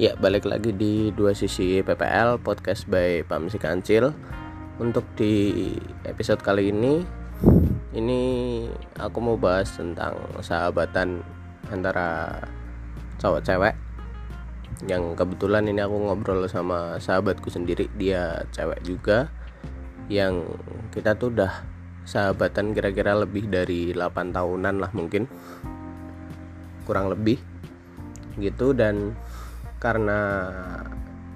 Ya, balik lagi di dua sisi PPL podcast by Pamsi Kancil. Untuk di episode kali ini, ini aku mau bahas tentang sahabatan antara cowok cewek. Yang kebetulan ini aku ngobrol sama sahabatku sendiri, dia cewek juga. Yang kita tuh udah sahabatan kira-kira lebih dari 8 tahunan lah mungkin. Kurang lebih gitu dan karena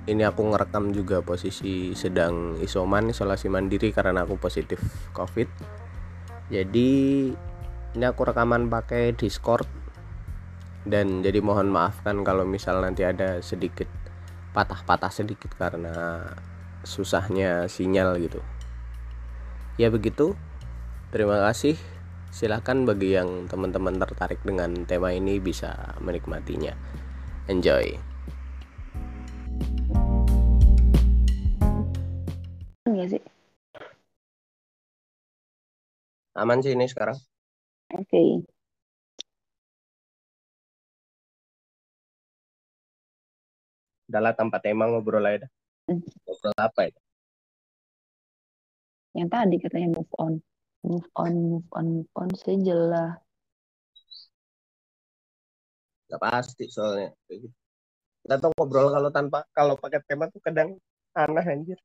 ini aku ngerekam juga posisi sedang isoman isolasi mandiri karena aku positif covid. Jadi ini aku rekaman pakai discord. Dan jadi mohon maafkan kalau misal nanti ada sedikit patah-patah sedikit karena susahnya sinyal gitu. Ya begitu. Terima kasih. Silahkan bagi yang teman-teman tertarik dengan tema ini bisa menikmatinya. Enjoy Aman sih ini sekarang. Oke. Okay. Udahlah tanpa tema ngobrol aja. Hmm. Ngobrol apa itu? Yang tadi katanya move on. Move on, move on, move on sejelah. Gak pasti soalnya. Kita tuh ngobrol kalau tanpa kalau pakai tema tuh kadang aneh anjir.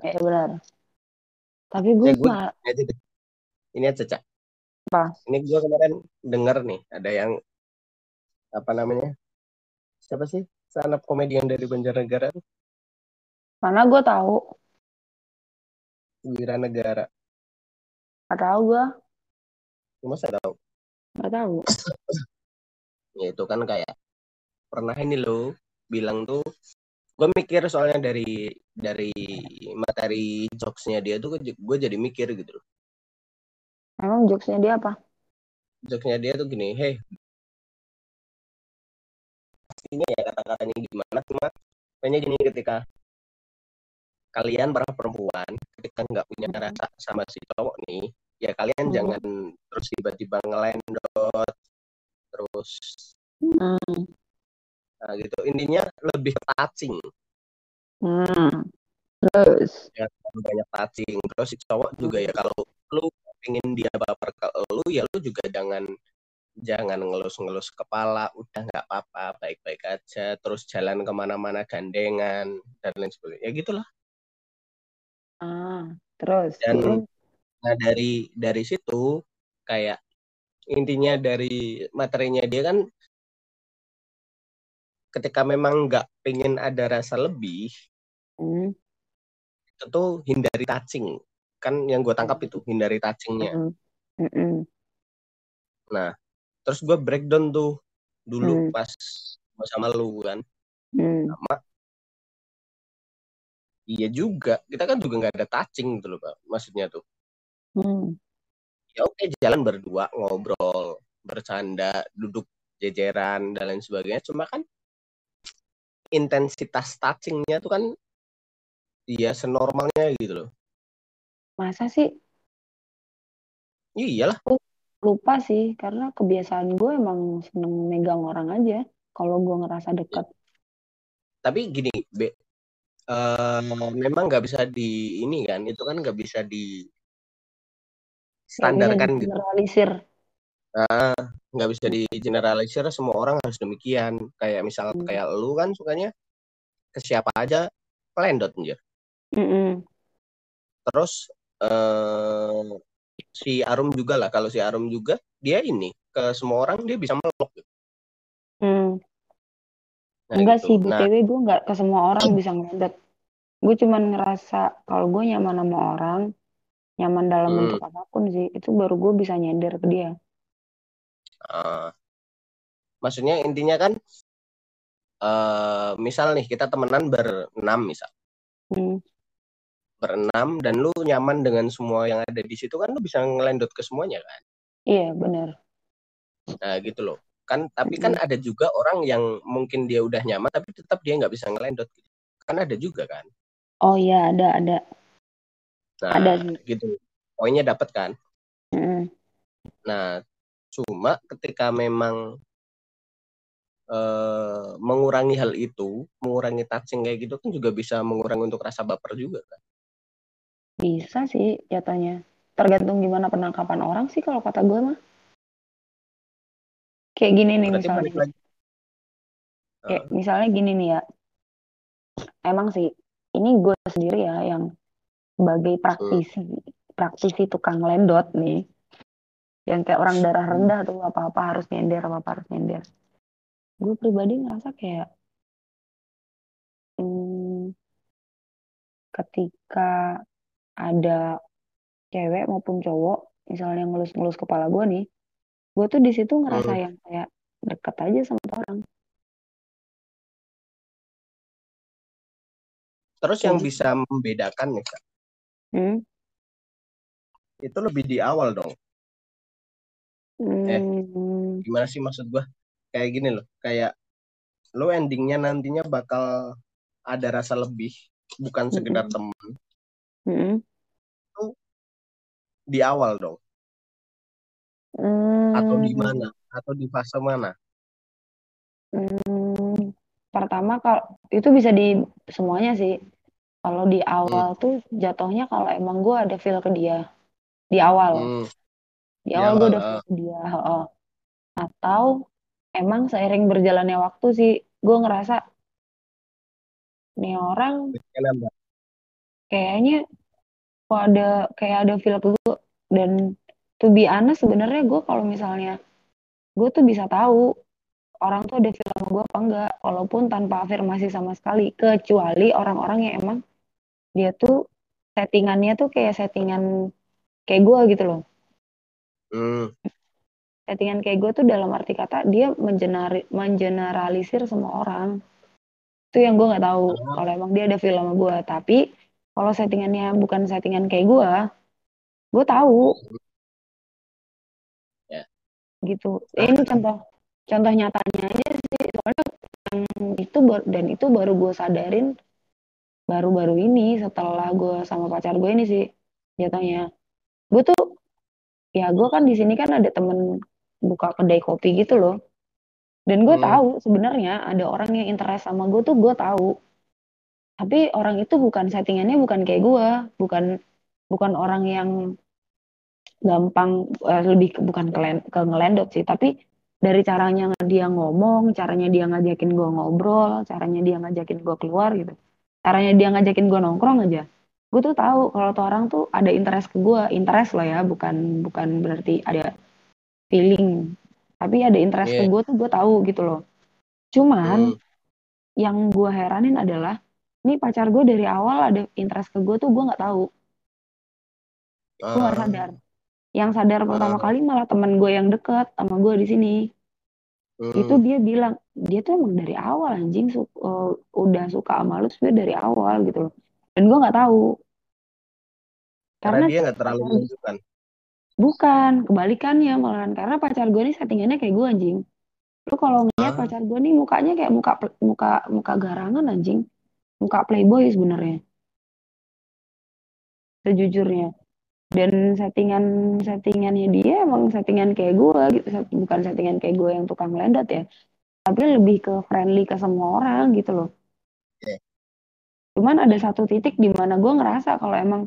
Eh benar. Tapi gue, ya, gue mah... ini aja cak. Apa? Ini gue kemarin denger nih ada yang apa namanya? Siapa sih? Stand up komedian dari Banjarnegara. Mana gue tahu. Wira Negara. Gak tahu gue. Masa tahu? Gak tahu. ya itu kan kayak pernah ini lo bilang tuh gue mikir soalnya dari dari materi jokesnya dia tuh gue jadi mikir gitu loh emang jokesnya dia apa jokesnya dia tuh gini hey ini ya kata-katanya gimana cuma kayaknya gini ketika kalian para perempuan ketika nggak punya hmm. rasa sama si cowok nih ya kalian hmm. jangan terus tiba-tiba ngelendot terus hmm Nah, gitu. Intinya lebih touching. Hmm. Terus ya, banyak touching. Terus si cowok juga ya kalau pengen dia baper ke lu ya lu juga jangan jangan ngelus-ngelus kepala udah nggak apa-apa baik-baik aja terus jalan ke mana-mana gandengan dan lain sebagainya. Ya gitulah. Ah terus dan nah dari dari situ kayak intinya dari materinya dia kan ketika memang nggak pengen ada rasa lebih mm. itu tuh hindari touching kan yang gue tangkap itu hindari touchingnya mm -mm. nah terus gue breakdown tuh dulu mm. pas sama lu kan mm. sama iya juga kita kan juga nggak ada touching gitu loh pak maksudnya tuh mm. ya oke jalan berdua ngobrol bercanda duduk jejeran dan lain sebagainya cuma kan intensitas touchingnya tuh kan iya senormalnya gitu loh. Masa sih? Iyalah. Lupa sih, karena kebiasaan gue emang seneng megang orang aja kalau gue ngerasa dekat. Tapi gini, Be, uh, memang nggak bisa di ini kan, itu kan nggak bisa di standarkan gitu. Generalisir. Nah, nggak bisa di generalisir semua orang harus demikian kayak misal hmm. kayak lu kan sukanya ke siapa aja pelendot anjir hmm. terus uh, si Arum juga lah kalau si Arum juga dia ini ke semua orang dia bisa gitu. hmm. nah, enggak gitu. sih btw nah, gue nggak ke semua orang bisa ngelendot gue cuman ngerasa kalau gue nyaman sama orang nyaman dalam hmm. bentuk apa pun sih itu baru gue bisa nyender ke dia Uh, maksudnya intinya kan uh, misal nih kita temenan berenam misal hmm. Berenam dan lu nyaman dengan semua yang ada di situ kan lu bisa ngelendot ke semuanya kan? Iya benar. Nah gitu loh. Kan tapi kan ada juga orang yang mungkin dia udah nyaman tapi tetap dia nggak bisa ngelendot gitu. kan ada juga kan? Oh iya ada ada. Nah ada. gitu. Poinnya dapat kan? Hmm. nah Cuma ketika memang uh, mengurangi hal itu, mengurangi touching kayak gitu kan juga bisa mengurangi untuk rasa baper juga kan? Bisa sih jatuhnya. Tergantung gimana penangkapan orang sih kalau kata gue mah. Kayak gini nih Berarti misalnya. Kayak uh. misalnya gini nih ya. Emang sih ini gue sendiri ya yang sebagai praktisi uh. praktisi tukang lendot nih yang kayak orang darah rendah tuh apa-apa harus nyender apa-apa harus nyender gue pribadi ngerasa kayak hmm, ketika ada cewek maupun cowok misalnya ngelus-ngelus kepala gue nih gue tuh di situ ngerasa hmm. yang kayak deket aja sama orang terus yang gitu. bisa membedakan nih kak hmm? itu lebih di awal dong eh hmm. gimana sih maksud gue kayak gini loh kayak lo endingnya nantinya bakal ada rasa lebih bukan sekedar mm -hmm. teman mm -hmm. Di awal dong mm. atau di mana atau di fase mana mm. pertama kalau itu bisa di semuanya sih kalau di awal mm. tuh jatuhnya kalau emang gue ada feel ke dia di awal mm. di awal, gue udah feel ke dia oh. atau emang seiring berjalannya waktu sih gue ngerasa nih orang kayaknya kok ada kayak ada feel ke gue dan to be honest sebenarnya gue kalau misalnya gue tuh bisa tahu orang tuh ada feel sama gue apa enggak. Walaupun tanpa afirmasi sama sekali. Kecuali orang-orang yang emang dia tuh settingannya tuh kayak settingan kayak gue gitu loh. Hmm. Settingan kayak gue tuh dalam arti kata dia menjenari, mengeneralisir semua orang. Itu yang gue nggak tahu. Oh. kalau emang dia ada film sama gue tapi kalau settingannya bukan settingan kayak gue gue tahu yeah. gitu nah. ini contoh contoh nyatanya aja sih soalnya yang itu dan itu baru gue sadarin baru-baru ini setelah gue sama pacar gue ini sih jatuhnya gue tuh ya gue kan di sini kan ada temen buka kedai kopi gitu loh dan gue hmm. tahu sebenarnya ada orang yang interest sama gue tuh gue tahu tapi orang itu bukan settingannya bukan kayak gue bukan bukan orang yang gampang uh, lebih ke, bukan ke, ke ngelendot sih. Tapi dari caranya dia ngomong caranya dia ngajakin gue ngobrol caranya dia ngajakin gue keluar gitu. Caranya dia ngajakin gue nongkrong aja. Gue tuh tahu kalau tuh orang tuh ada interest ke gue interest loh ya bukan bukan berarti ada feeling. Tapi ada interest yeah. ke gue tuh gue tahu gitu loh. Cuman hmm. yang gue heranin adalah ini pacar gue dari awal ada interest ke gue tuh gue nggak tahu uh. gue gak sadar yang sadar pertama uh. kali malah teman gue yang deket sama gue di sini hmm. itu dia bilang dia tuh emang dari awal anjing su uh, udah suka sama lu sebenarnya dari awal gitu loh dan gue nggak tahu karena, karena dia nggak terlalu menunjukkan Bukan, kebalikannya malahan karena pacar gue nih settingannya kayak gue anjing. Lu kalau ngeliat ah. pacar gue nih mukanya kayak muka muka muka garangan anjing. Muka playboy sebenarnya. Sejujurnya. Dan settingan settingannya dia emang settingan kayak gue gitu, bukan settingan kayak gue yang tukang lendat ya. Tapi lebih ke friendly ke semua orang gitu loh. Yeah. Cuman ada satu titik di mana gue ngerasa kalau emang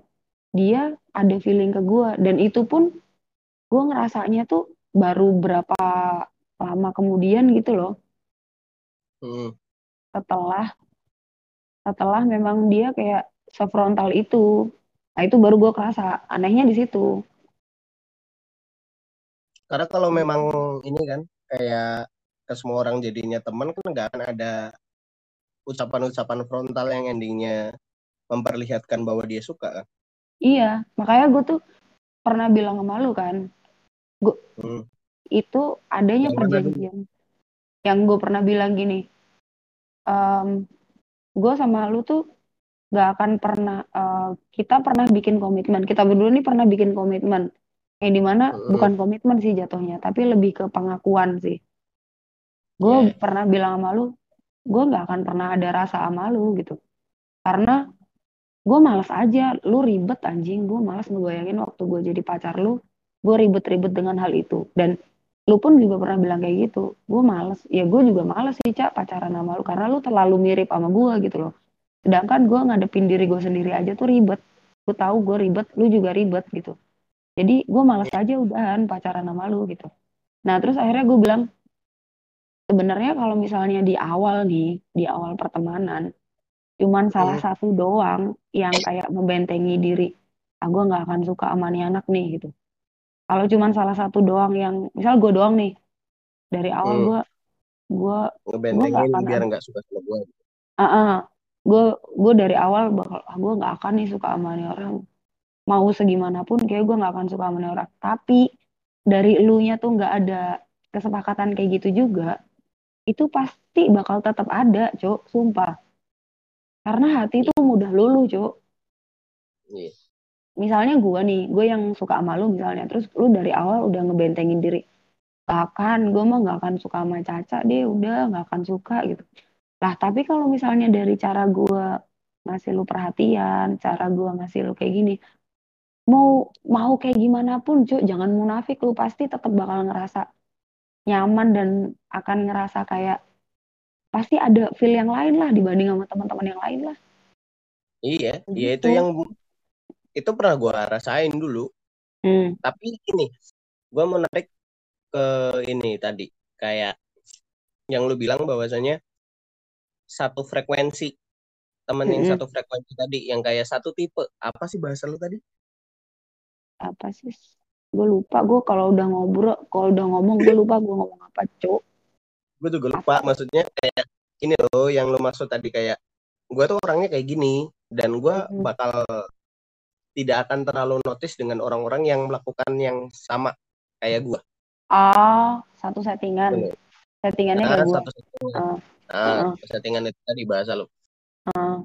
dia ada feeling ke gue dan itu pun gue ngerasanya tuh baru berapa lama kemudian gitu loh hmm. setelah setelah memang dia kayak sefrontal itu nah itu baru gue kerasa anehnya di situ. Karena kalau memang ini kan kayak ke semua orang jadinya teman kan nggak akan ada ucapan-ucapan frontal yang endingnya memperlihatkan bahwa dia suka kan? Iya makanya gue tuh pernah bilang sama lu kan gue hmm. itu adanya yang perjanjian yang gue pernah bilang gini um, gue sama lu tuh gak akan pernah uh, kita pernah bikin komitmen. Kita berdua nih pernah bikin komitmen. Yang di mana hmm. bukan komitmen sih jatuhnya tapi lebih ke pengakuan sih. Gue yeah. pernah bilang sama lu gue gak akan pernah ada rasa sama lu gitu. Karena gue malas aja lu ribet anjing. Gue malas ngebayangin waktu gue jadi pacar lu gue ribet-ribet dengan hal itu. Dan lu pun juga pernah bilang kayak gitu. Gue males. Ya gue juga males sih cak pacaran sama lu karena lu terlalu mirip sama gue gitu loh. Sedangkan gue ngadepin diri gue sendiri aja tuh ribet. Gue tahu gue ribet lu juga ribet gitu. Jadi gue males aja udahan pacaran sama lu gitu. Nah terus akhirnya gue bilang sebenarnya kalau misalnya di awal nih di awal pertemanan cuman salah hmm. satu doang yang kayak membentengi diri ah gue nggak akan suka sama nih anak nih gitu kalau cuman salah satu doang yang misal gue doang nih dari awal gue hmm. gue gue akan biar nggak suka sama gue uh -uh, gue gue dari awal bakal ah, gue nggak akan nih suka sama nih orang. Mau segimanapun kayak gue nggak akan suka sama nih orang. Tapi dari elunya tuh nggak ada kesepakatan kayak gitu juga itu pasti bakal tetap ada cok sumpah. Karena hati itu mudah luluh cok. Yeah misalnya gue nih gue yang suka sama lu misalnya terus lu dari awal udah ngebentengin diri. Gak akan gue mah gak akan suka sama Caca deh udah gak akan suka gitu. Lah tapi kalau misalnya dari cara gue ngasih lu perhatian cara gue ngasih lu kayak gini mau mau kayak gimana pun cuy jangan munafik lu pasti tetap bakal ngerasa nyaman dan akan ngerasa kayak pasti ada feel yang lain lah dibanding sama teman-teman yang lain lah. Iya gitu. ya itu yang itu pernah gue rasain dulu hmm. tapi ini gue mau narik ke ini tadi kayak yang lu bilang bahwasanya satu frekuensi temen yang hmm. satu frekuensi tadi yang kayak satu tipe apa sih bahasa lu tadi apa sih gue lupa gue kalau udah ngobrol kalau udah ngomong gue lupa gue ngomong apa cok gue juga lupa apa? maksudnya kayak ini loh yang lu maksud tadi kayak gue tuh orangnya kayak gini dan gue hmm. bakal tidak akan terlalu notice dengan orang-orang yang melakukan yang sama kayak gue. Oh, satu settingan. Bener. Settingannya nah, kayak. Satu settingan. Uh, nah, uh. settingan itu tadi bahasa lo. Uh.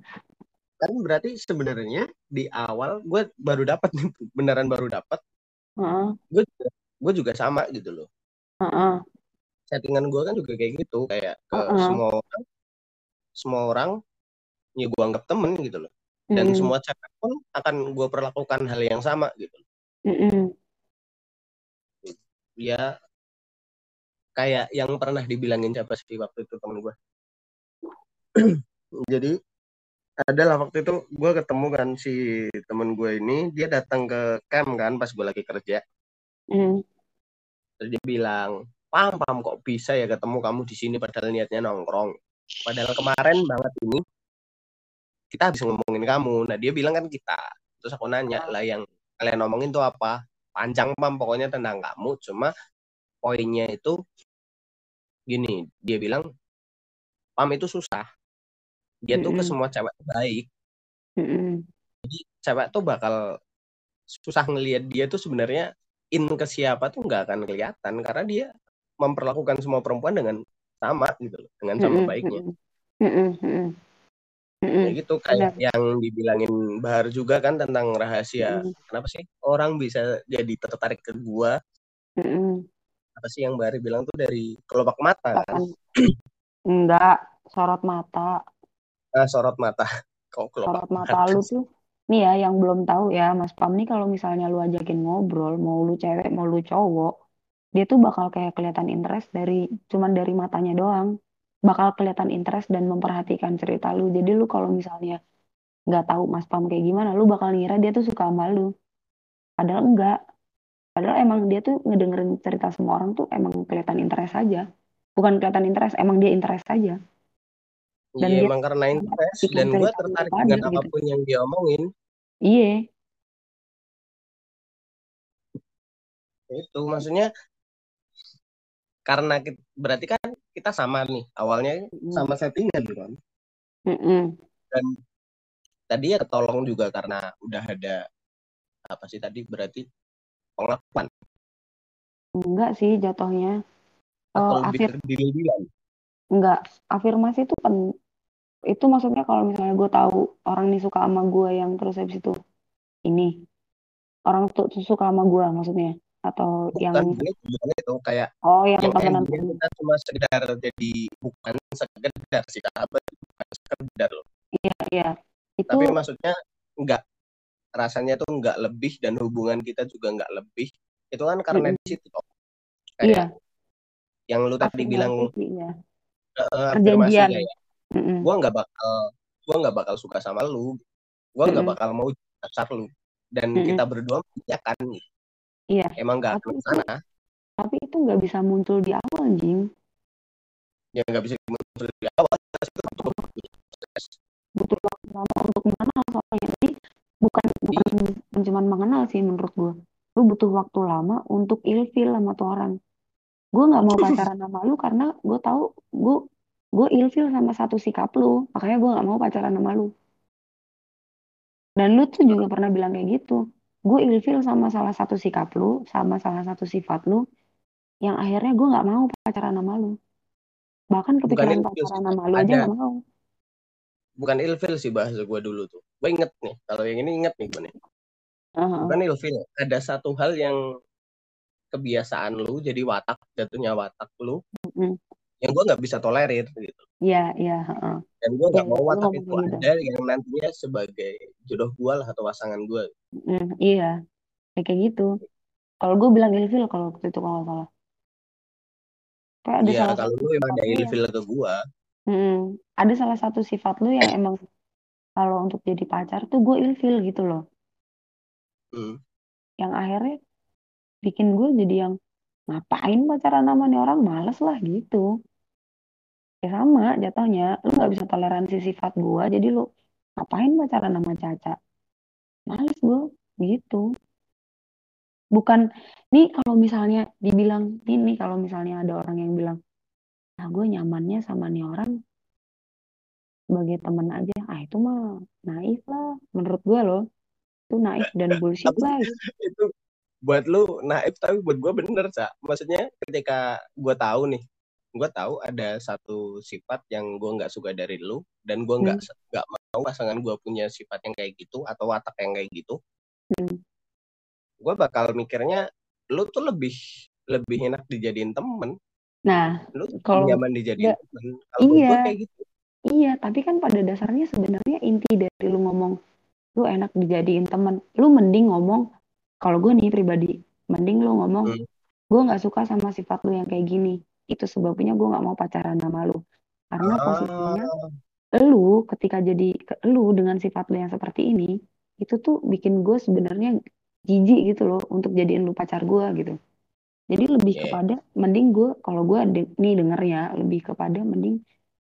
Kan berarti sebenarnya di awal gue baru dapat nih, beneran baru dapat. Uh. Gue gue juga sama gitu loh. Uh -uh. Settingan gue kan juga kayak gitu, kayak ke uh -uh. semua orang, semua orang ya gue anggap temen gitu loh dan mm. semua cewek pun akan gue perlakukan hal yang sama gitu. Mm ya kayak yang pernah dibilangin siapa sih waktu itu temen gue jadi adalah waktu itu gue ketemu kan si temen gue ini dia datang ke camp kan pas gue lagi kerja. Mm. terus dia bilang pam pam kok bisa ya ketemu kamu di sini padahal niatnya nongkrong? Padahal kemarin banget ini kita habis ngomongin kamu. Nah dia bilang kan kita. Terus aku nanya lah yang kalian ngomongin tuh apa? Panjang pam pokoknya tentang kamu. Cuma poinnya itu gini. Dia bilang pam itu susah. Dia mm -hmm. tuh ke semua cewek baik. Mm -hmm. jadi cewek tuh bakal susah ngelihat dia tuh sebenarnya in ke siapa tuh nggak akan kelihatan. Karena dia memperlakukan semua perempuan dengan sama gitu loh. Dengan sama baiknya. Mm -hmm. Mm-hmm. Gitu kayak Benar. yang dibilangin Bahar juga kan tentang rahasia. Mm-hmm. Kenapa sih orang bisa jadi tertarik ke gua? Mm-hmm. Apa sih yang Bahar bilang tuh dari kelopak mata kan? Enggak, sorot mata. Ah, sorot mata. Kok kelopak sorot mata, mata lu tuh nih ya yang belum tahu ya Mas Pam nih kalau misalnya lu ajakin ngobrol mau lu cewek mau lu cowok dia tuh bakal kayak kelihatan interest dari cuman dari matanya doang bakal kelihatan interest dan memperhatikan cerita lu. Jadi lu kalau misalnya nggak tahu Mas Pam kayak gimana, lu bakal ngira dia tuh suka sama lu. Padahal enggak. Padahal emang dia tuh ngedengerin cerita semua orang tuh emang kelihatan interest aja. Bukan kelihatan interest, emang dia interest aja. Dan iya, dia emang karena interest dan gue tertarik dengan gitu. apa pun yang dia omongin. Iya. Itu maksudnya karena kita, berarti kan kita sama nih awalnya sama settingan kan mm dan tadi ya ketolong juga karena udah ada apa sih tadi berarti pengakuan enggak sih jatuhnya. Oh, afir enggak afirmasi itu kan itu maksudnya kalau misalnya gue tahu orang ini suka sama gue yang terus habis itu ini. Orang tuh suka sama gue maksudnya atau bukan, yang bukan itu kayak oh yang, yang temenan kita cuma sekedar jadi bukan sekedar sih sahabat bukan sekedar loh iya iya itu tapi maksudnya enggak rasanya tuh enggak lebih dan hubungan kita juga enggak lebih itu kan karena mm -hmm. di situ kayak iya. yang lu tadi bilang ya. uh, perjanjian ya. Mm -mm. gue nggak bakal gue nggak bakal suka sama lu gue nggak mm -mm. bakal mau pacar lu dan mm -mm. kita berdua ya kan iya. Emang nggak ke sana? tapi itu nggak bisa muncul di awal anjing. Ya nggak bisa muncul di awal. Butuh waktu lama untuk mengenal soalnya. Jadi bukan bukan iya. cuma mengenal sih menurut gue lu butuh waktu lama untuk ilfil sama tuh orang. Gue nggak mau pacaran sama lu karena gue tahu gue gue ilfil sama satu sikap lu. Makanya gue nggak mau pacaran sama lu. Dan lu tuh juga pernah bilang kayak gitu gue ilfil sama salah satu sikap lu sama salah satu sifat lu yang akhirnya gue nggak mau pacaran sama lu. Bahkan kepikiran pacaran sama lu aja nggak mau. Bukan ilfil sih bahasa gue dulu tuh. Gue inget nih kalau yang ini inget nih gue nih. Uh-huh. bukan ilfil ada satu hal yang kebiasaan lu jadi watak jatuhnya watak lu uh-huh. yang gue nggak bisa tolerir gitu iya iya uh-huh. dan gue nggak ya, mau watak itu gitu. ada yang nantinya sebagai jodoh gue lah atau pasangan gue uh, iya kayak gitu kalau gue bilang ilfil kalau waktu itu kalau salah kayak ada ya, kalau lu emang ada ilfil ke gue Hmm, ada salah satu sifat lu yang emang kalau untuk jadi pacar tuh gue ilfil gitu loh. Hmm. Yang akhirnya bikin gue jadi yang ngapain pacaran sama nih orang males lah gitu. Ya sama jatuhnya, lu nggak bisa toleransi sifat gue, jadi lu ngapain pacaran sama Caca? Males gue gitu. Bukan, nih kalau misalnya dibilang, ini kalau misalnya ada orang yang bilang, nah gue nyamannya sama nih orang sebagai teman aja ah itu mah naif lah menurut gue loh itu naif dan bullshit lah itu buat lu naif tapi buat gue bener sa maksudnya ketika gue tahu nih gue tahu ada satu sifat yang gue nggak suka dari lu dan gue nggak hmm. nggak mau pasangan gue punya sifat yang kayak gitu atau watak yang kayak gitu hmm. gue bakal mikirnya lu tuh lebih lebih enak dijadiin temen Nah, lu kalau nyaman dijadiin iya, kayak gitu. Iya, tapi kan pada dasarnya sebenarnya inti dari lu ngomong lu enak dijadiin teman. Lu mending ngomong kalau gue nih pribadi, mending lu ngomong hmm. gue nggak suka sama sifat lu yang kayak gini. Itu sebabnya gue nggak mau pacaran sama lu. Karena ah. posisinya lu ketika jadi ke, lu dengan sifat lu yang seperti ini, itu tuh bikin gue sebenarnya jijik gitu loh untuk jadiin lu pacar gue gitu. Jadi lebih okay. kepada mending gue kalau gue de nih denger ya lebih kepada mending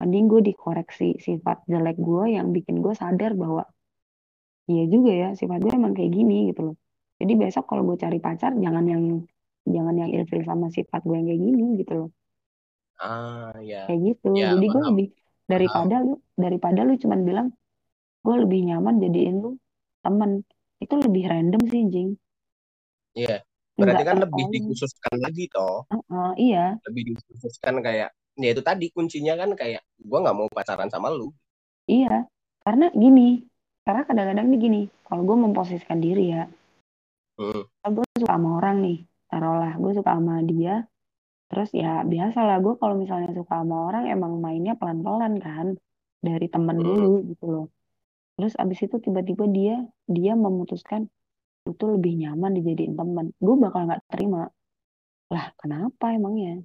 mending gue dikoreksi sifat jelek gue yang bikin gue sadar bahwa iya juga ya sifat gue emang kayak gini gitu loh. Jadi besok kalau gue cari pacar jangan yang jangan yang ilfil sama sifat gue yang kayak gini gitu loh. Ah ya. Kayak gitu. Ya, Jadi gue lebih daripada lu daripada lu cuman bilang gue lebih nyaman jadiin lu temen itu lebih random sih jing. Iya. Berarti kan lebih dikhususkan lagi toh. Uh, uh, iya. Lebih dikhususkan kayak ya itu tadi kuncinya kan kayak gue nggak mau pacaran sama lu. Iya, karena gini, karena kadang-kadang nih gini, kalau gue memposisikan diri ya, hmm. gue suka sama orang nih, taruhlah gue suka sama dia, terus ya biasa lah gue kalau misalnya suka sama orang emang mainnya pelan-pelan kan, dari temen hmm. dulu gitu loh. Terus abis itu tiba-tiba dia dia memutuskan itu lebih nyaman dijadiin teman gue bakal nggak terima. Lah kenapa emangnya?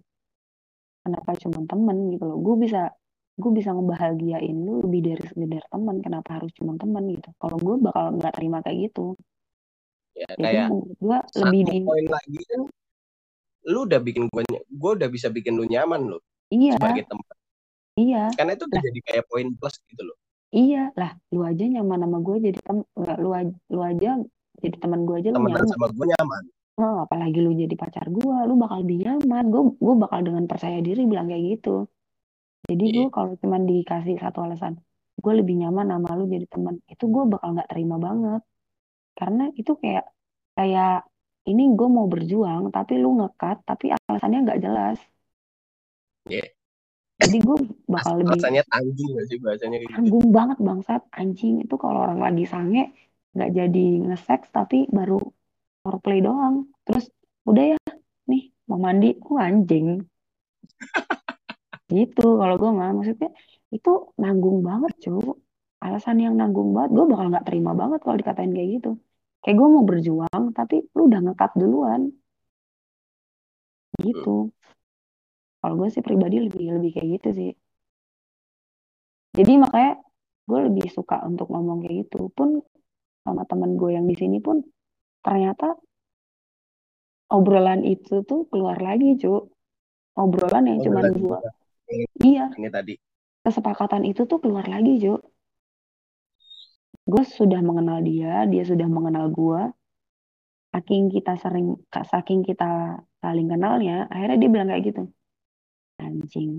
Kenapa cuma temen gitu loh? Gue bisa gue bisa ngebahagiain lu lebih dari sekedar teman kenapa harus cuma teman gitu? Kalau gue bakal nggak terima kayak gitu. Ya, jadi gue lebih di poin lagi kan lu udah bikin gue gue udah bisa bikin lu nyaman lo iya. sebagai teman. Iya. Karena itu udah jadi kayak poin plus gitu loh. Iya. Lah lu aja nyaman sama gue jadi tem lu lu aja jadi teman gue aja lu nyaman. sama gue nyaman. Oh, apalagi lu jadi pacar gue lu bakal lebih nyaman. Gue gue bakal dengan percaya diri bilang kayak gitu. Jadi yeah. gue kalau cuma dikasih satu alasan gue lebih nyaman sama lu jadi teman itu gue bakal nggak terima banget. Karena itu kayak kayak ini gue mau berjuang tapi lu ngekat tapi alasannya nggak jelas. Yeah. jadi gue bakal lebih alasannya tanggung gak sih bahasanya gitu. tanggung banget bangsat. Anjing itu kalau orang lagi sange nggak jadi nge-sex tapi baru foreplay doang. Terus udah ya nih mau mandi. Aku anjing. Gitu kalau gue nggak maksudnya itu nanggung banget cuy alasan yang nanggung banget gue bakal nggak terima banget kalau dikatain kayak gitu kayak gue mau berjuang tapi lu udah ngekat duluan. Gitu. Kalau gue sih pribadi lebih lebih kayak gitu sih. Jadi makanya gue lebih suka untuk ngomong kayak gitu. Pun sama temen gue yang di sini pun ternyata obrolan itu tuh keluar lagi cu. Obrolan yang cuma gue iya. Ini tadi. Kesepakatan itu tuh keluar lagi cu gue sudah mengenal dia dia sudah mengenal gue saking kita sering saking kita saling kenalnya akhirnya dia bilang kayak gitu. Anjing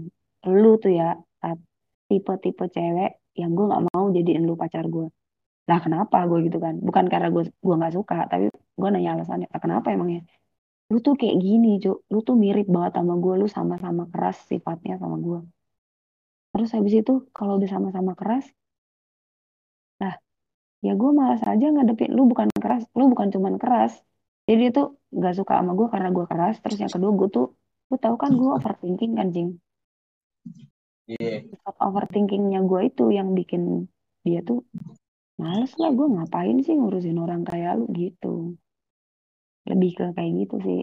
lu tuh ya tipe-tipe cewek yang gue nggak mau jadiin lu pacar gue lah kenapa gue gitu kan? Bukan karena gue gue nggak suka tapi gue nanya alasannya lah kenapa emangnya? Lu tuh kayak gini cuk. Lu tuh mirip banget sama gue lu sama-sama keras sifatnya sama gue terus habis itu kalau udah sama-sama keras lah ya gue malas aja ngadepin. Lu bukan keras lu bukan cuman keras. Jadi dia tuh nggak suka sama gue karena gue keras. Terus yang kedua gue tuh lu tahu kan gue overthinking kan jing? Yeah. overthinkingnya gue itu yang bikin dia tuh males lah. Gue ngapain sih ngurusin orang kayak lu gitu. Lebih ke kayak gitu sih.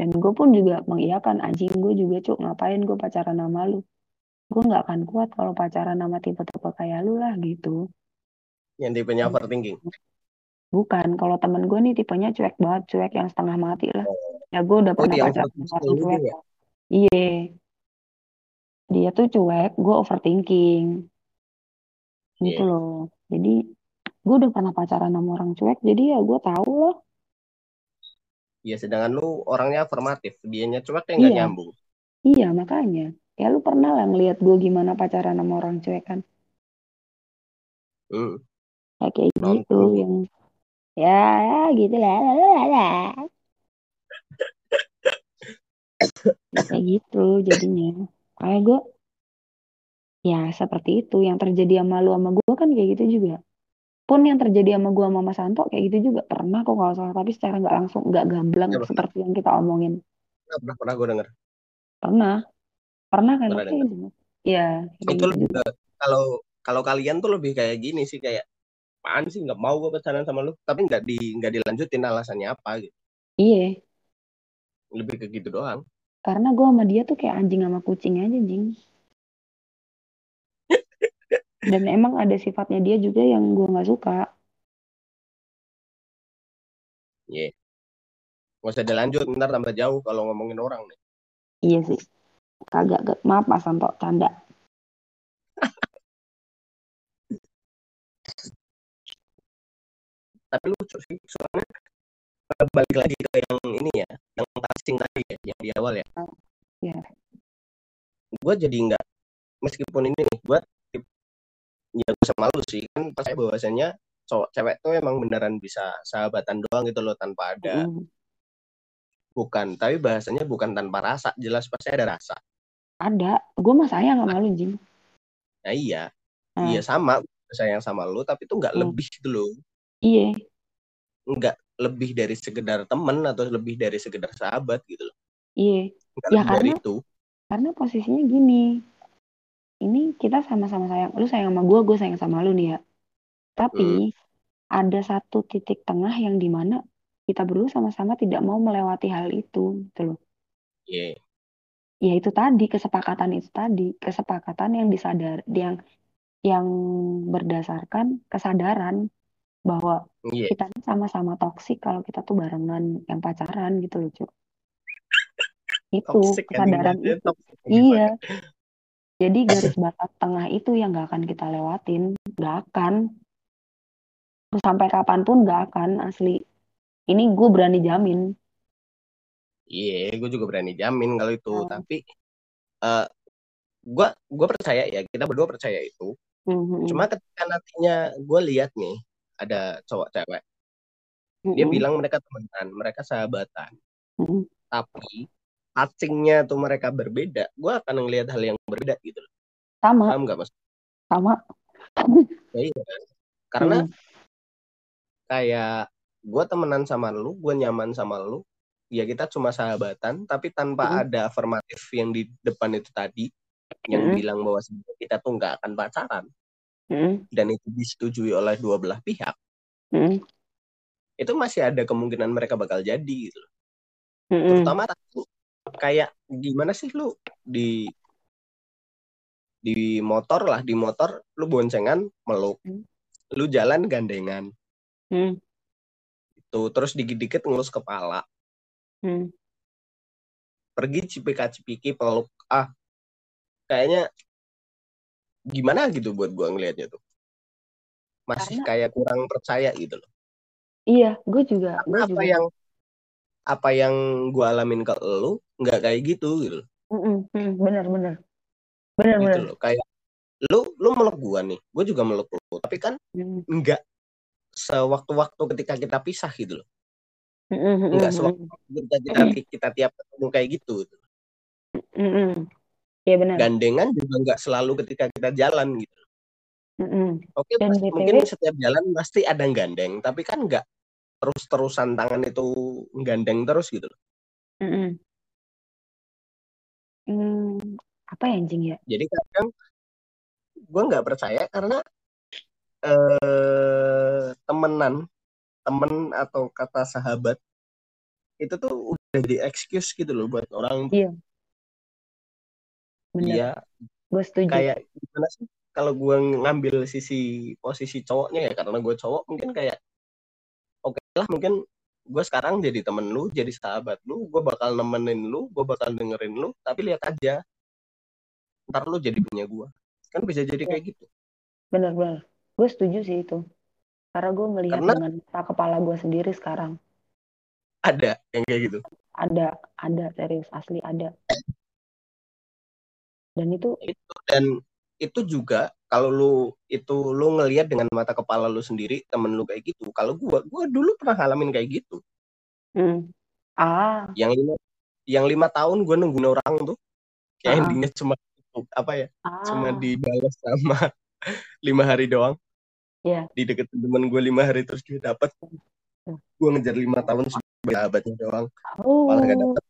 Dan gue pun juga mengiyakan anjing gue juga cuk ngapain gue pacaran sama lu? Gue nggak akan kuat kalau pacaran sama tipe-tipe kayak lu lah gitu yang tipenya overthinking bukan kalau temen gue nih tipenya cuek banget cuek yang setengah mati lah oh. ya gue udah oh, pernah pacaran sama cuek ya? iya dia tuh cuek gue overthinking gitu yeah. loh jadi gue udah pernah pacaran sama orang cuek jadi ya gue tahu loh Iya, sedangkan lu orangnya afirmatif, dianya cuek kayak nggak iya. nyambung. Iya, makanya. Ya lu pernah lah ngeliat gue gimana pacaran sama orang cuek kan? Hmm. Ya, kayak Nonton. gitu yang ya, ya gitu lah. kayak gitu jadinya. Kayak gue ya seperti itu. Yang terjadi sama lu sama gue kan kayak gitu juga. Pun yang terjadi sama gue sama Mas Santo kayak gitu juga. Pernah kok kalau salah tapi secara nggak langsung nggak gamblang ya, seperti yang kita omongin. Pernah pernah gue denger. Pernah. Pernah kan? Pernah denger. ya itu lebih kalau kalau kalian tuh lebih kayak gini sih kayak apaan sih? Nggak mau gue pacaran sama lu. Tapi nggak di nggak dilanjutin alasannya apa gitu. Iya. Lebih ke gitu doang. Karena gue sama dia tuh kayak anjing sama kucing aja anjing dan emang ada sifatnya dia juga yang gue nggak suka. Iya. Yeah. Gak usah dilanjut, ntar tambah jauh kalau ngomongin orang nih. Iya sih. Kagak, maaf Mas Santo, canda. Tapi lucu sih, soalnya balik lagi ke yang ini ya, yang passing tadi ya, yang di awal ya. Oh, iya. Yeah. Gue jadi nggak, meskipun ini nih, gue ya gue sama lu sih kan percaya bahwasannya cowok cewek tuh emang beneran bisa sahabatan doang gitu loh tanpa ada mm. bukan tapi bahasanya bukan tanpa rasa jelas pasti ada rasa ada gue mah sayang sama lu Jing nah iya mm. iya sama sayang sama lu tapi itu nggak mm. lebih gitu loh iya. Nggak lebih dari sekedar temen atau lebih dari sekedar sahabat gitu loh. Iya. Ya karena itu. karena posisinya gini. Ini kita sama-sama sayang lu sayang sama gue gue sayang sama lu nih ya. Tapi hmm. ada satu titik tengah yang di mana kita berdua sama-sama tidak mau melewati hal itu gitu loh. Yeah. ya itu tadi kesepakatan itu tadi. Kesepakatan yang disadar yang yang berdasarkan kesadaran bahwa yeah. kita sama-sama toksik kalau kita tuh barengan yang pacaran gitu loh cuy itu toxic kesadaran itu iya jadi garis batas tengah itu yang gak akan kita lewatin, gak akan. Sampai kapan pun gak akan asli. Ini gue berani jamin. Iya, yeah, gue juga berani jamin kalau itu. Hmm. Tapi uh, gue gue percaya ya, kita berdua percaya itu. Mm-hmm. Cuma ketika nantinya gue lihat nih ada cowok cewek, mm-hmm. dia bilang mereka temenan, mereka sahabatan. Mm-hmm. Tapi touchingnya tuh mereka berbeda, gue akan ngelihat hal yang berbeda gitu loh. Sama. Paham gak mas? Sama. Ya, iya kan? Karena hmm. kayak gue temenan sama lu, gue nyaman sama lu, ya kita cuma sahabatan, tapi tanpa hmm. ada afirmatif yang di depan itu tadi, yang hmm. bilang bahwa kita tuh nggak akan pacaran, hmm. dan itu disetujui oleh dua belah pihak, hmm. itu masih ada kemungkinan mereka bakal jadi gitu loh. Hmm. Terutama kayak gimana sih lu di di motor lah di motor lu boncengan meluk hmm. lu jalan gandengan hmm. itu terus dikit-dikit ngelus kepala hmm. pergi cipika cipiki peluk ah kayaknya gimana gitu buat gua ngelihatnya tuh masih Karena... kayak kurang percaya gitu loh iya gue juga Karena apa juga. yang apa yang gua alamin ke lu nggak kayak gitu gitu mm -mm, bener bener bener gitu bener loh kayak lu lu meluk gua nih gua juga meluk lu tapi kan mm. nggak sewaktu-waktu ketika kita pisah gitu loh mm-hmm. nggak sewaktu ketika kita kita tiap ketemu kayak gitu, gitu. Mm-hmm. Ya benar gandengan juga nggak selalu ketika kita jalan gitu mm-hmm. oke Dan pasti, mungkin setiap jalan pasti ada gandeng tapi kan nggak terus-terusan tangan itu gandeng terus gitu loh mm-hmm. Hmm, apa ya anjing ya? Jadi kadang gue nggak percaya karena eh, temenan, temen atau kata sahabat itu tuh udah di excuse gitu loh buat orang. Iya. Iya. Gue setuju. Kayak gimana sih? Kalau gue ngambil sisi posisi cowoknya ya karena gue cowok mungkin kayak oke okay lah mungkin gue sekarang jadi temen lu jadi sahabat lu gue bakal nemenin lu gue bakal dengerin lu tapi lihat aja ntar lu jadi punya gue kan bisa jadi ya. kayak gitu bener-bener gue setuju sih itu karena gue melihat karena dengan mata kepala gue sendiri sekarang ada yang kayak gitu ada ada serius asli ada dan itu itu dan itu juga kalau lu itu lu ngelihat dengan mata kepala lu sendiri temen lu kayak gitu kalau gua gua dulu pernah ngalamin kayak gitu hmm. ah yang lima yang lima tahun gua nungguin orang tuh kayak ah. endingnya cuma apa ya ah. cuma dibalas sama lima hari doang yeah. di deket temen gue lima hari terus dia dapat hmm. gue ngejar lima tahun sebagai sahabatnya doang oh. malah gak dapet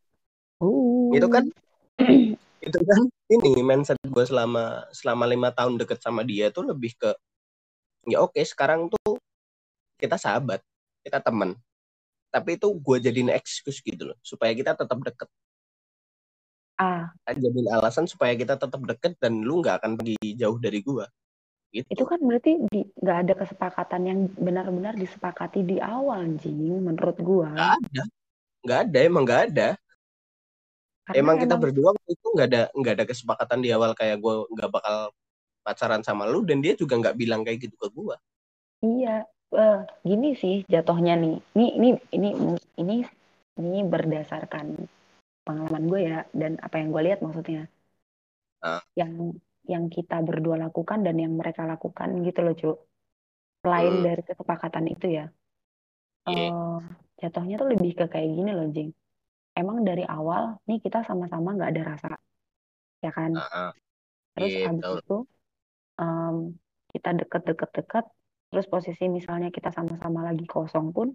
oh. itu kan itu kan ini mindset gue selama selama lima tahun deket sama dia tuh lebih ke ya oke sekarang tuh kita sahabat kita teman tapi itu gue jadiin excuse gitu loh supaya kita tetap deket. Ah. Jadiin alasan supaya kita tetap deket dan lu nggak akan pergi jauh dari gue gitu. itu kan berarti nggak ada kesepakatan yang benar-benar disepakati di awal jing menurut gue nggak ada. Nggak ada emang nggak ada Karena emang kita emang... berdua itu nggak ada nggak ada kesepakatan di awal kayak gue nggak bakal pacaran sama lu dan dia juga nggak bilang kayak gitu ke gue iya uh, gini sih jatuhnya nih ini ini ini ini ini berdasarkan pengalaman gue ya dan apa yang gue lihat maksudnya uh. yang yang kita berdua lakukan dan yang mereka lakukan gitu loh cu selain hmm. dari kesepakatan itu ya yeah. uh, jatuhnya tuh lebih ke kayak gini loh jing emang dari awal nih kita sama-sama nggak ada rasa ya kan? Uh terus yeah, abis itu um, kita deket-deket-deket terus posisi misalnya kita sama-sama lagi kosong pun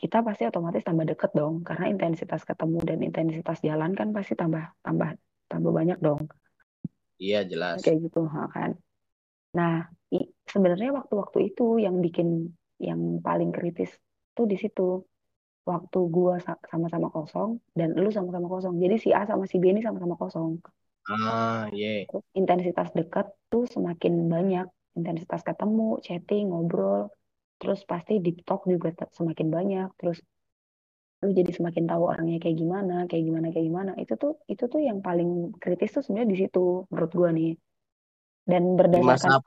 kita pasti otomatis tambah deket dong karena intensitas ketemu dan intensitas jalan kan pasti tambah tambah tambah banyak dong. Iya jelas. Kayak gitu kan? Nah sebenarnya waktu-waktu itu yang bikin yang paling kritis tuh di situ waktu gua sama-sama kosong dan lu sama-sama kosong. Jadi si A sama si B ini sama-sama kosong. Ah iya. Yeah. intensitas dekat tuh semakin banyak. Intensitas ketemu chatting ngobrol. Terus pasti deep talk juga semakin banyak. Terus lu jadi semakin tahu orangnya kayak gimana kayak gimana kayak gimana. Itu tuh itu tuh yang paling kritis tuh sebenarnya di situ menurut gua nih. Dan berdasarkan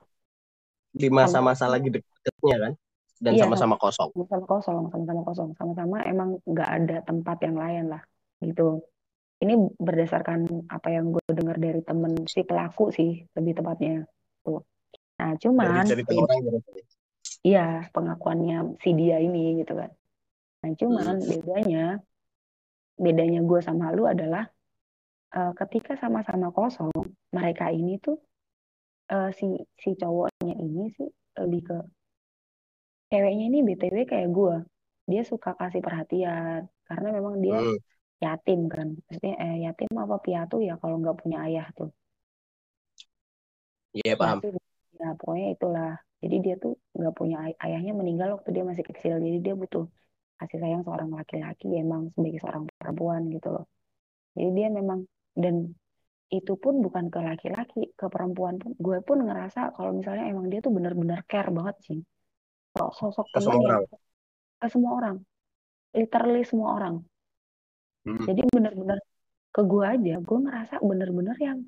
di masa-masa lagi deketnya kan dan iya, sama-sama kosong. sama-sama kosong sama-sama kosong. Sama-sama emang nggak ada tempat yang lain lah gitu. Ini berdasarkan apa yang gue dengar dari temen si pelaku sih lebih tepatnya tuh. Nah cuman dari orang, iya pengakuannya si dia ini gitu kan. Nah cuman hmm. bedanya bedanya gue sama lu adalah uh, ketika sama-sama kosong mereka ini tuh uh, si si cowoknya ini sih lebih ke ceweknya ini btw kayak gue dia suka kasih perhatian karena memang dia hmm. yatim kan. Maksudnya eh, yatim apa piatu ya kalau nggak punya ayah tuh. Iya yeah, paham. ya pokoknya itulah. Jadi dia tuh nggak punya ay ayahnya meninggal waktu dia masih kecil. Jadi dia butuh kasih sayang seorang laki-laki emang sebagai seorang perempuan gitu loh. Jadi dia memang dan itu pun bukan ke laki-laki ke perempuan pun. Gue pun ngerasa kalau misalnya emang dia tuh bener-bener care banget sih sosok ke semua orang. Ke semua orang. Literally semua orang. Hmm. jadi bener-bener ke gue aja gue ngerasa bener-bener yang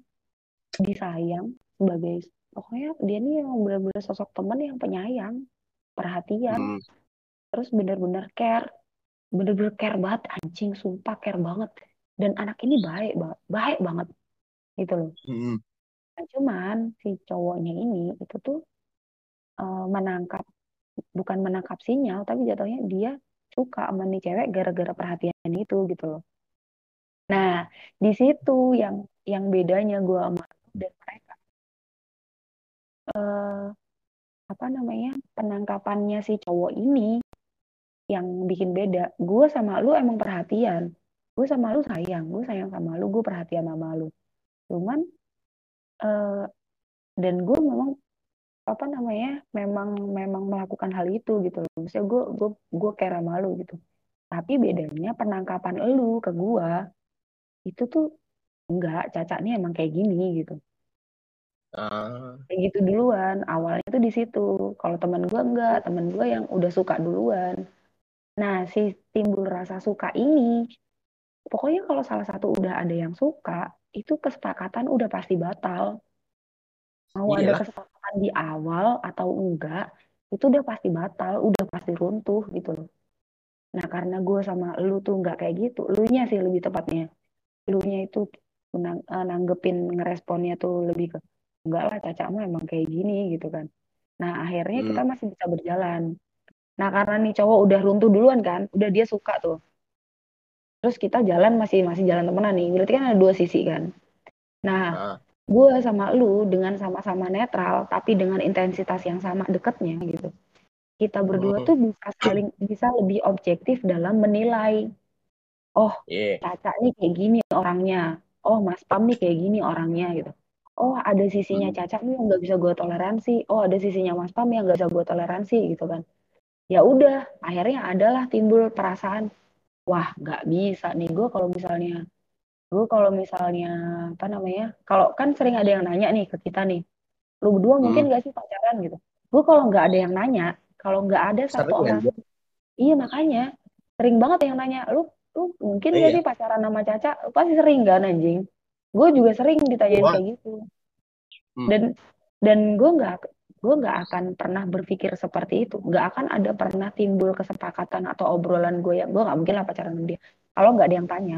disayang sebagai pokoknya dia nih yang bener-bener sosok temen yang penyayang perhatian. Hmm. terus bener-bener care bener-bener care banget anjing sumpah care banget. Dan anak ini baik banget baik banget gitu loh. Hmm. cuman si cowoknya ini itu tuh uh, menangkap bukan menangkap sinyal tapi jatuhnya dia suka sama nih cewek gara-gara perhatian itu gitu loh. Nah di situ yang yang bedanya gue sama dan mereka uh, apa namanya penangkapannya si cowok ini yang bikin beda. Gue sama lu emang perhatian. Gue sama lu sayang gue sayang sama lu gue perhatian sama lu. Cuman uh, dan gue memang apa namanya memang memang melakukan hal itu gitu loh. Misalnya gue gue gue care sama lu gitu. Tapi bedanya penangkapan lu ke gue itu tuh enggak. Caca nih emang kayak gini gitu. Uh. kayak gitu duluan. Awalnya tuh di situ. Kalau teman gue enggak. Teman gue yang udah suka duluan. Nah si timbul rasa suka ini pokoknya kalau salah satu udah ada yang suka itu kesepakatan udah pasti batal. Mau Iyalah. ada kesepakatan di awal atau enggak itu udah pasti batal udah pasti runtuh gitu loh. Nah karena gue sama lu tuh nggak kayak gitu lu nya sih lebih tepatnya. Lu nya itu menang, uh, nanggepin ngeresponnya tuh lebih ke enggak lah Caca mah emang kayak gini gitu kan. Nah akhirnya hmm. kita masih bisa berjalan. Nah karena nih cowok udah runtuh duluan kan udah dia suka tuh. Terus kita jalan masih masih jalan temenan nih berarti kan ada dua sisi kan. Nah uh. Gue sama lu dengan sama-sama netral tapi dengan intensitas yang sama deketnya gitu. Kita berdua tuh bisa saling bisa lebih objektif dalam menilai oh yeah. Caca nih kayak gini orangnya. Oh Mas Pam nih kayak gini orangnya gitu. Oh ada sisinya hmm. Caca nih yang nggak bisa gue toleransi. Oh ada sisinya Mas Pam yang nggak bisa gue toleransi gitu kan. Ya udah akhirnya adalah timbul perasaan wah nggak bisa nih gue kalau misalnya gue kalau misalnya apa namanya kalau kan sering ada yang nanya nih ke kita nih lu berdua mungkin hmm. gak sih pacaran? gitu. Gue kalau nggak ada yang nanya kalau nggak ada satu orang iya makanya sering banget yang nanya lu lu mungkin oh, gak iya. sih pacaran sama Caca? Lu pasti sering kan anjing? Gue juga sering ditanyain kayak gitu. Hmm. dan dan gue nggak gue nggak akan pernah berpikir seperti itu. Nggak akan ada pernah timbul kesepakatan atau obrolan gue yang gue nggak mungkin lah pacaran sama dia. Kalau nggak ada yang tanya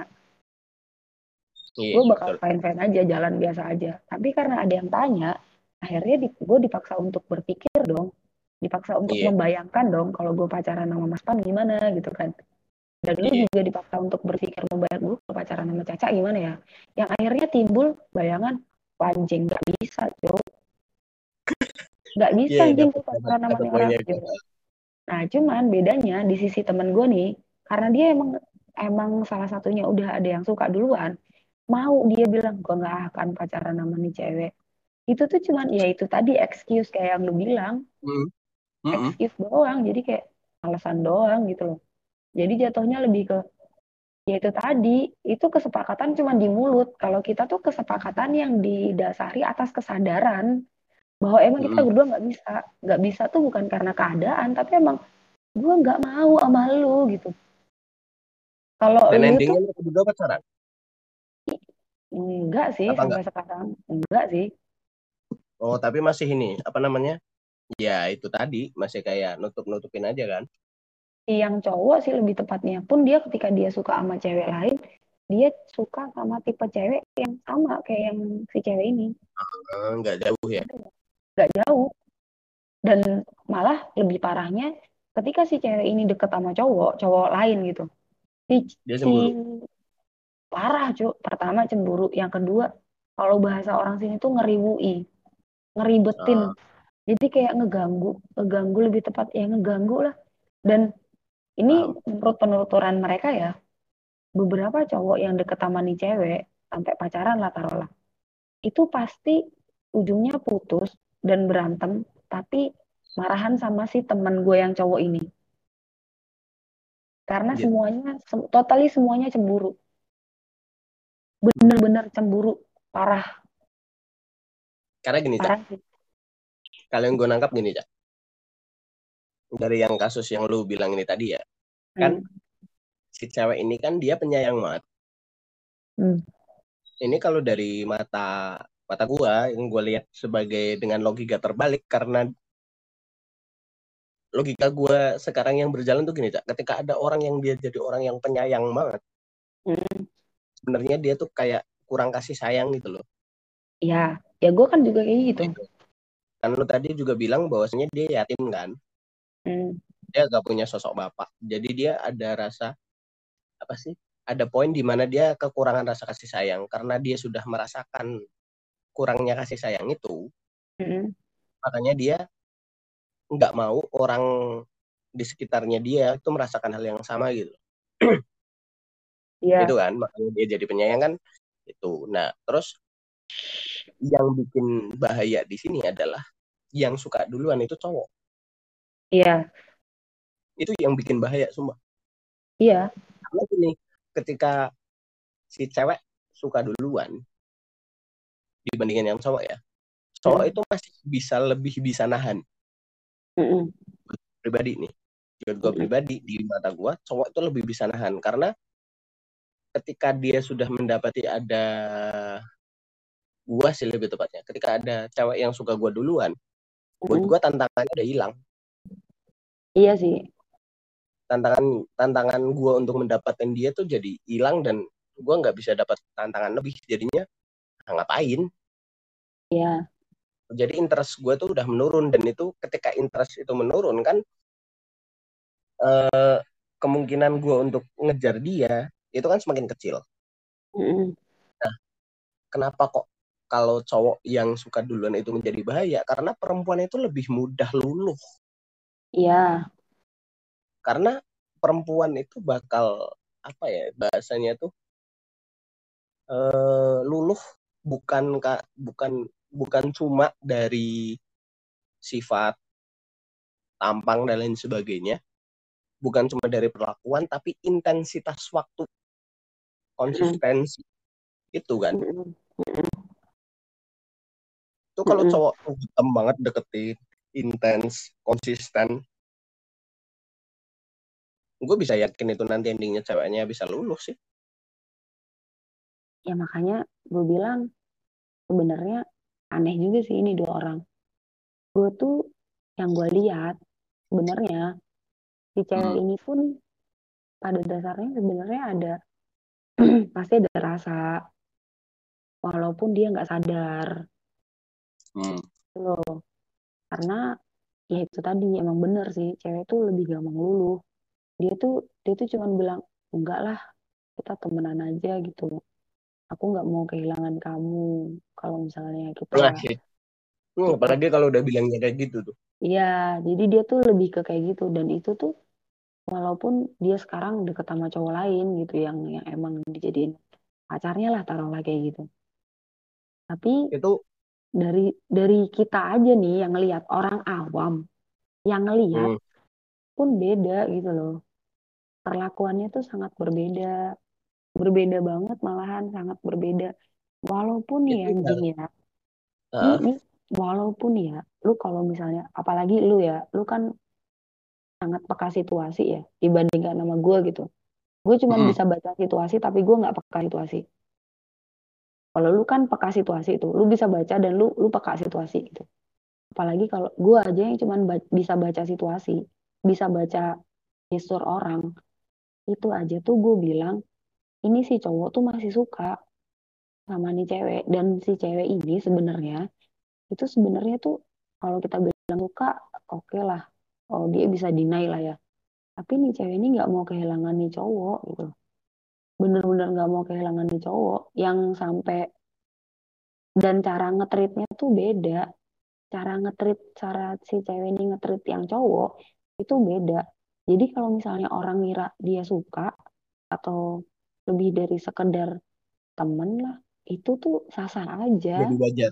iya, gue bakal fine fine aja jalan biasa aja. Tapi karena ada yang tanya akhirnya di, gue dipaksa untuk berpikir dong. Dipaksa untuk iya. membayangkan dong kalau gue pacaran sama Mas Pan gimana gitu kan. Dan lu iya. juga dipaksa untuk berpikir membayar gue kalau pacaran sama Caca gimana ya? Yang akhirnya timbul bayangan panjang nggak bisa cok nggak bisa yeah, anjing pacaran sama orang gitu. nah cuman bedanya di sisi temen gue nih karena dia emang emang salah satunya udah ada yang suka duluan mau dia bilang gue nggak akan pacaran sama nih cewek. Itu tuh cuman ya itu tadi excuse kayak yang lu bilang. Mm. Mm -hmm. excuse doang jadi kayak alasan doang gitu loh. Jadi jatuhnya lebih ke ya itu tadi itu kesepakatan cuma di mulut. Kalau kita tuh kesepakatan yang didasari atas kesadaran bahwa emang kita berdua nggak bisa. Nggak bisa tuh bukan karena keadaan tapi emang gue nggak mau sama lu gitu. Kalau dan endingnya tuh, berdua pacaran enggak sih apa sampai enggak? sekarang. Enggak sih. Oh tapi masih ini apa namanya? Ya itu tadi masih kayak nutup nutupin aja kan? Yang cowok sih lebih tepatnya pun dia ketika dia suka sama cewek lain dia suka sama tipe cewek yang sama kayak yang si cewek ini. Enggak ah, jauh ya? Gak jauh. Dan malah lebih parahnya ketika si cewek ini deket sama cowok cowok lain gitu. Si, Dia si parah cuy pertama cemburu. Yang kedua kalau bahasa orang sini tuh ngeriwui ngeribetin. Uh. jadi kayak ngeganggu ngeganggu lebih tepat. Ya ngeganggu lah. Dan ini uh. menurut penuturan mereka ya beberapa cowok yang deket sama nih cewek sampai pacaran lah taruhlah. Itu pasti ujungnya putus dan berantem tapi marahan sama si teman gue yang cowok ini. Karena yeah. semuanya totally semuanya cemburu bener-bener cemburu parah. Karena gini parah cak kalau yang gue nangkap gini cak. Dari yang kasus yang lu bilang ini tadi ya kan? Hmm. si cewek ini kan dia penyayang banget. Hmm. ini kalau dari mata mata gua yang gue lihat sebagai dengan logika terbalik karena logika gue sekarang yang berjalan tuh gini cak. Ketika ada orang yang dia jadi orang yang penyayang banget hmm. Sebenarnya dia tuh kayak kurang kasih sayang gitu loh ya ya gue kan juga kayak gitu. gitu kan lo tadi juga bilang bahwasanya dia yatim kan hmm. dia gak punya sosok bapak jadi dia ada rasa apa sih ada poin di mana dia kekurangan rasa kasih sayang karena dia sudah merasakan kurangnya kasih sayang itu hmm. makanya dia nggak mau orang di sekitarnya dia itu merasakan hal yang sama gitu. Iya. Itu kan makanya dia jadi penyayang kan itu. Nah, terus yang bikin bahaya di sini adalah yang suka duluan itu cowok. Iya. Itu yang bikin bahaya semua. Iya. Karena gini, ketika si cewek suka duluan dibandingin yang cowok ya, cowok hmm. itu masih bisa lebih bisa nahan mm pribadi nih buat gue pribadi di mata gue cowok itu lebih bisa nahan karena ketika dia sudah mendapati ada gue sih lebih tepatnya ketika ada cewek yang suka gue duluan mm buat gue tantangannya udah hilang. Iya sih. Tantangan tantangan gue untuk mendapatkan dia tuh jadi hilang dan gue nggak bisa dapat tantangan lebih jadinya ngapain? Iya. Jadi interest gue tuh udah menurun dan itu ketika interest itu menurun kan eh, kemungkinan gue untuk ngejar dia itu kan semakin kecil. Mm. Nah, kenapa kok kalau cowok yang suka duluan itu menjadi bahaya? Karena perempuan itu lebih mudah luluh. Iya. Karena perempuan itu bakal apa ya bahasanya tuh uh, luluh bukan kak bukan bukan cuma dari sifat tampang dan lain sebagainya bukan cuma dari perlakuan tapi intensitas waktu konsistensi. Itu kan. Itu kalau cowok hitam banget deketin intens konsisten. Gue bisa yakin itu nanti endingnya ceweknya bisa lulus sih. Ya makanya gue bilang sebenarnya aneh juga sih ini dua orang. Gue tuh yang gue lihat sebenarnya si cewek hmm. ini pun pada dasarnya sebenarnya ada pasti ada rasa walaupun dia nggak sadar. Hmm. loh. Karena ya itu tadi emang bener sih cewek tuh lebih gampang luluh. Dia tuh dia tuh cuma bilang enggak lah kita temenan aja gitu aku nggak mau kehilangan kamu kalau misalnya kita gitu hmm, apalagi kalau udah bilangnya kayak gitu tuh. Iya jadi dia tuh lebih ke kayak gitu. Dan itu tuh walaupun dia sekarang deket sama cowok lain gitu yang yang emang dijadiin pacarnya lah taruhlah kayak gitu. Tapi itu dari dari kita aja nih yang ngelihat orang awam yang ngelihat hmm. pun beda gitu loh. Perlakuannya tuh sangat berbeda berbeda banget malahan sangat berbeda. Walaupun ya, anjing ya uh. ini, walaupun ya lu kalau misalnya apalagi lu ya lu kan sangat peka situasi ya dibandingkan sama gue gitu. Gue cuma hmm. bisa baca situasi tapi gue nggak peka situasi. Kalau lu kan peka situasi itu lu bisa baca dan lu lu peka situasi gitu. Apalagi kalau gue aja yang cuma ba bisa baca situasi bisa baca gestur orang itu aja tuh gue bilang ini si cowok tuh masih suka sama nih cewek dan si cewek ini sebenarnya itu sebenarnya tuh kalau kita bilang suka oke okay lah oh dia bisa deny lah ya. Tapi nih cewek ini nggak mau kehilangan nih cowok gitu. Bener-bener nggak mau kehilangan nih cowok yang sampai dan cara ngetritnya tuh beda. Cara ngetrit cara si cewek ini ngetrit yang cowok itu beda. Jadi kalau misalnya orang ngira dia suka atau lebih dari sekedar temen lah itu tuh sah-sah aja. Jadi wajar.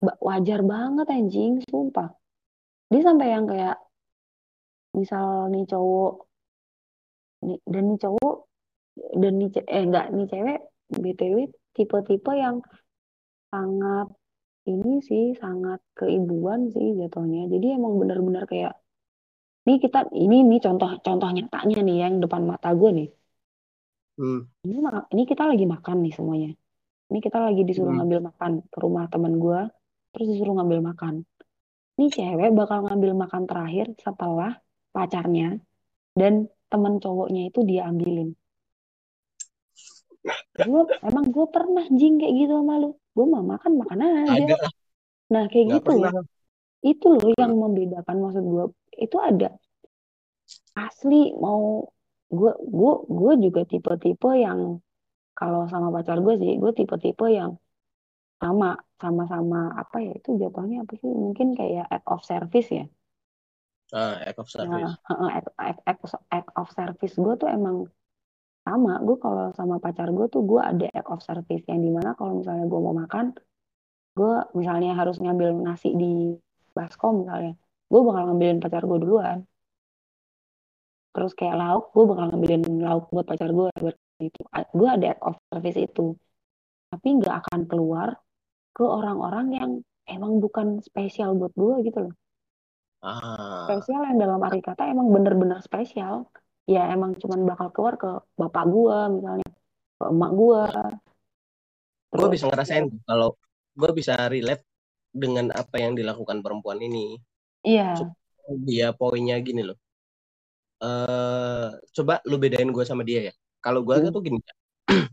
Wajar banget anjing sumpah. Dia sampai yang kayak misal nih cowok nih, dan nih cowok dan nih eh enggak nih cewek btw tipe-tipe yang sangat ini sih sangat keibuan sih jatuhnya jadi emang benar-benar kayak ini kita ini nih contoh contoh nyatanya nih yang depan mata gue nih hmm. ini ini kita lagi makan nih semuanya ini kita lagi disuruh hmm. ngambil makan ke rumah teman gue terus disuruh ngambil makan ini cewek bakal ngambil makan terakhir setelah pacarnya dan teman cowoknya itu dia ambilin. Gue emang gue pernah jing kayak gitu sama lu. Gue mau makan makan aja. Nah kayak Gak gitu pernah. itu loh yang membedakan maksud gue itu ada asli mau gue gue gue juga tipe-tipe yang kalau sama pacar gue sih gue tipe-tipe yang sama sama-sama apa ya itu jatuhnya apa sih? Mungkin kayak act of service ya ah act of service. nah, act, act, act, act of service. Gue tuh emang sama. Gue kalau sama pacar gue tuh gue ada act of service. Yang di mana kalau misalnya gue mau makan gue misalnya harus ngambil nasi di baskom misalnya gue bakal ngambilin pacar gue duluan. Terus kayak lauk gue bakal ngambilin lauk buat pacar gue itu. Gue ada act of service itu. Tapi nggak akan keluar ke orang-orang yang emang bukan spesial buat gue gitu loh ah. spesial yang dalam arti kata emang bener-bener spesial. Ya emang cuman bakal keluar ke bapak gue misalnya. Ke emak gue gue bisa ngerasain kalau gue bisa relate dengan apa yang dilakukan perempuan ini. Iya. Dia poinnya gini loh. Uh, coba lu bedain gue sama dia ya. Kalau gue hmm. tuh gini.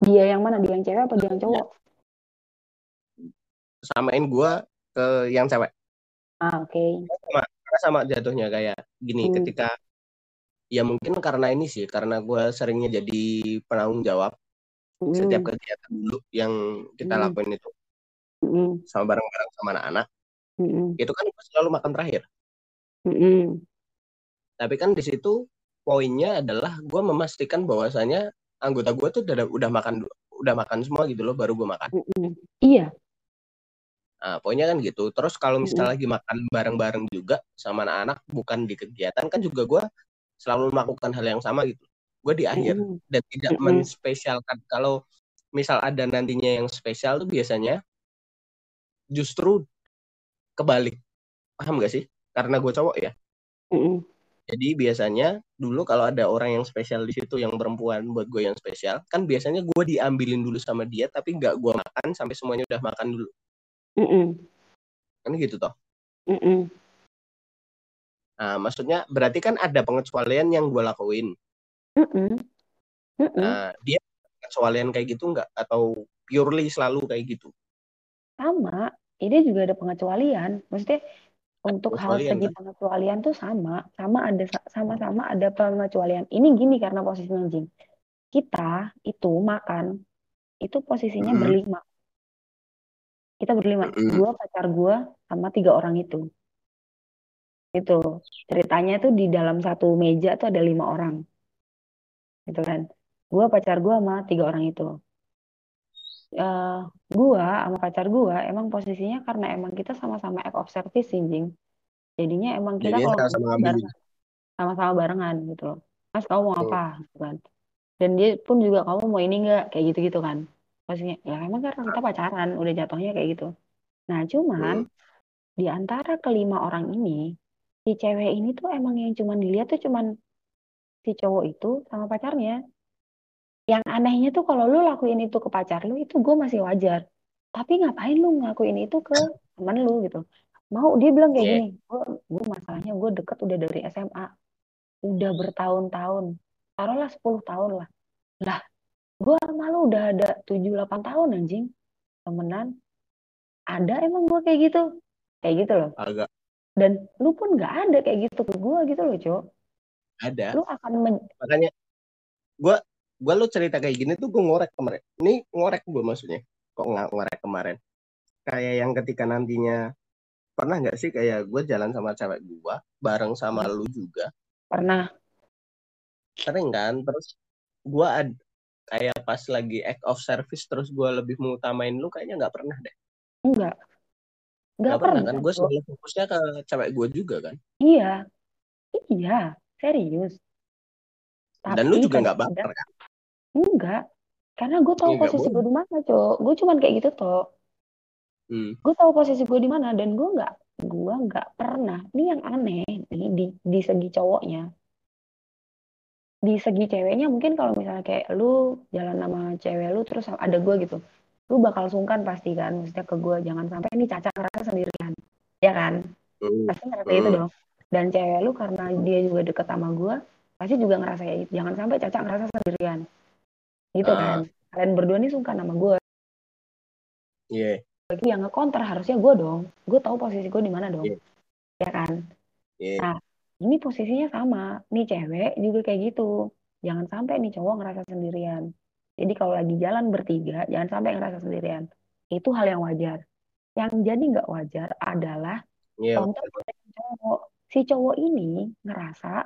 Dia yang mana? Dia yang cewek atau dia yang cowok? Samain gue ke yang cewek ah oke okay. sama sama jatuhnya kayak gini hmm. ketika ya mungkin karena ini sih karena gue seringnya jadi penanggung jawab hmm. setiap kegiatan dulu yang kita hmm. lakuin itu hmm. sama bareng-bareng sama anak-anak hmm. itu kan gue selalu makan terakhir hmm. tapi kan di situ poinnya adalah gue memastikan bahwasanya anggota gue tuh udah udah makan udah makan semua gitu loh baru gue makan iya Nah, poinnya kan gitu. Terus kalau misalnya lagi makan bareng-bareng juga sama anak-anak, bukan di kegiatan kan juga gue selalu melakukan hal yang sama gitu. Gue di akhir dan tidak menspesialkan. Kalau misal ada nantinya yang spesial tuh biasanya justru kebalik. Paham gak sih? Karena gue cowok ya. Jadi biasanya dulu kalau ada orang yang spesial di situ yang perempuan buat gue yang spesial, kan biasanya gue diambilin dulu sama dia tapi nggak gue makan sampai semuanya udah makan dulu. Mm -mm. Kan gitu toh. Mm -mm. Nah, maksudnya berarti kan ada pengecualian yang gue lakuin. Mm -mm. Mm -mm. Nah, dia pengecualian kayak gitu nggak atau purely selalu kayak gitu? Sama, ini juga ada pengecualian. Maksudnya untuk hal segi kan? pengecualian tuh sama, sama ada sama-sama ada pengecualian. Ini gini karena posisinya anjing. Kita itu makan itu posisinya hmm. berlima. Kita berlima, hmm. gua pacar gua sama tiga orang itu. Itu ceritanya tuh di dalam satu meja tuh ada lima orang. Gitu kan. Gua pacar gua sama tiga orang itu. Uh, gua sama pacar gua emang posisinya karena emang kita sama-sama act of service anjing. Jadinya emang kita kalau sama-sama barengan, sama-sama barengan gitu loh. Mas kamu mau apa gitu kan. Dan dia pun juga kamu mau ini enggak kayak gitu-gitu kan. Maksudnya ya emang karena kita pacaran udah jatuhnya kayak gitu. Nah, cuman hmm. di antara kelima orang ini si cewek ini tuh emang yang cuman dilihat tuh cuman si cowok itu sama pacarnya yang anehnya tuh kalau lu lakuin itu ke pacar lu itu gue masih wajar tapi ngapain lu ngelakuin itu ke teman lu gitu mau dia bilang kayak yeah. gini gue gue masalahnya gue deket udah dari SMA udah bertahun-tahun taruhlah 10 tahun lah lah gue malu udah ada 7-8 tahun anjing. Temenan. Ada emang gue kayak gitu. Kayak gitu loh. Agak. Dan lu pun nggak ada kayak gitu ke gue gitu loh cok. Ada. Lu akan men makanya gue gue lo cerita kayak gini tuh gue ngorek kemarin ini ngorek gue maksudnya kok nggak ngorek kemarin kayak yang ketika nantinya pernah nggak sih kayak gue jalan sama cewek gue bareng sama lu juga? Pernah. Sering kan? Terus gue ad kayak pas lagi act of service terus gue lebih mengutamain lu kayaknya nggak pernah deh. Enggak nggak pernah, pernah kan? Gue selalu fokusnya ke cewek gue juga kan? Iya. Iya serius. Tapi dan lu juga nggak baper kan? Enggak. karena gue tahu Ya, posisi gue di mana cok. Gue cuman kayak gitu toh hmm. gue tahu posisi gue di mana dan gue nggak gue nggak pernah. Ini yang aneh nih di di segi cowoknya di segi ceweknya mungkin kalau misalnya kayak lu jalan sama cewek lu terus ada gue gitu lu bakal sungkan pasti kan maksudnya ke gue jangan sampai ini caca ngerasa sendirian ya kan hmm. pasti ngerasa hmm. itu dong dan cewek lu karena dia juga deket sama gue pasti juga ngerasa ya jangan sampai caca ngerasa sendirian gitu uh. kan kalian berdua nih sungkan sama gue iya yeah. yang ngekonter harusnya gue dong gue tahu posisi gue di mana dong yeah. ya kan yeah. nah ini posisinya sama nih cewek juga kayak gitu. Jangan sampai nih cowok ngerasa sendirian. Jadi kalau lagi jalan bertiga jangan sampai ngerasa sendirian. Itu hal yang wajar. Yang jadi nggak wajar adalah yeah, cowok. Si cowok ini ngerasa